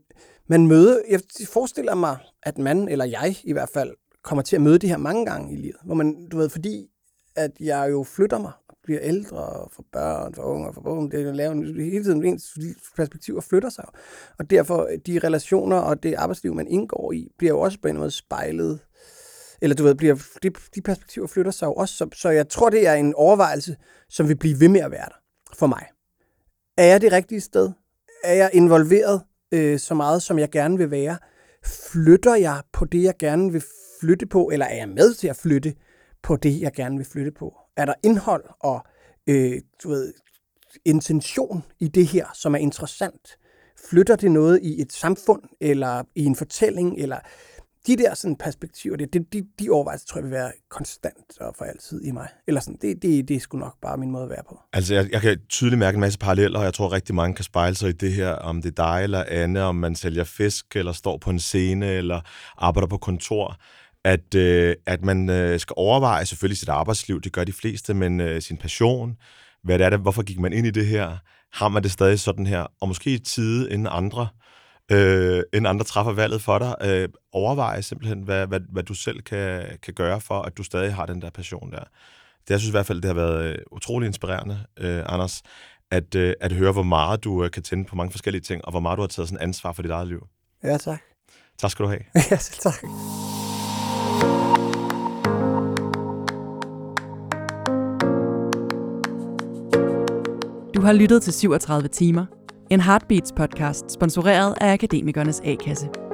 man møder, jeg forestiller mig, at man, eller jeg i hvert fald, kommer til at møde det her mange gange i livet. Hvor man, du ved, fordi at jeg jo flytter mig, bliver ældre, og får børn, får unge, får unge, det er lavet hele tiden, ens perspektiver flytter sig. Og derfor, de relationer og det arbejdsliv, man indgår i, bliver jo også på en måde spejlet, eller du ved, bliver, de, de perspektiver flytter sig jo også, så, så jeg tror, det er en overvejelse, som vil blive ved med at være der for mig. Er jeg det rigtige sted? Er jeg involveret øh, så meget, som jeg gerne vil være? Flytter jeg på det, jeg gerne vil flytte på, eller er jeg med til at flytte på det, jeg gerne vil flytte på? Er der indhold og øh, du ved, intention i det her, som er interessant? Flytter det noget i et samfund, eller i en fortælling, eller de der sådan, perspektiver, det, de, de, de overvejelser, tror jeg, vil være konstant og for altid i mig. Eller sådan, det, det, det er sgu nok bare min måde at være på. Altså, jeg, jeg kan tydeligt mærke en masse paralleller, og jeg tror rigtig mange kan spejle sig i det her, om det er dig eller Anne, om man sælger fisk, eller står på en scene, eller arbejder på kontor at, øh, at man øh, skal overveje selvfølgelig sit arbejdsliv, det gør de fleste, men øh, sin passion, hvad det er, der, hvorfor gik man ind i det her, har man det stadig sådan her, og måske i tide inden andre, øh, inden andre træffer valget for dig, øh, overveje simpelthen, hvad, hvad, hvad du selv kan, kan gøre for, at du stadig har den der passion der. Det, jeg synes i hvert fald, det har været øh, utrolig inspirerende, øh, Anders, at, øh, at høre, hvor meget du øh, kan tænde på mange forskellige ting, og hvor meget du har taget sådan ansvar for dit eget liv. Ja, tak. Tak skal du have. ja, tak. Har lyttet til 37 timer. En Heartbeats podcast, sponsoreret af Akademikernes A-kasse.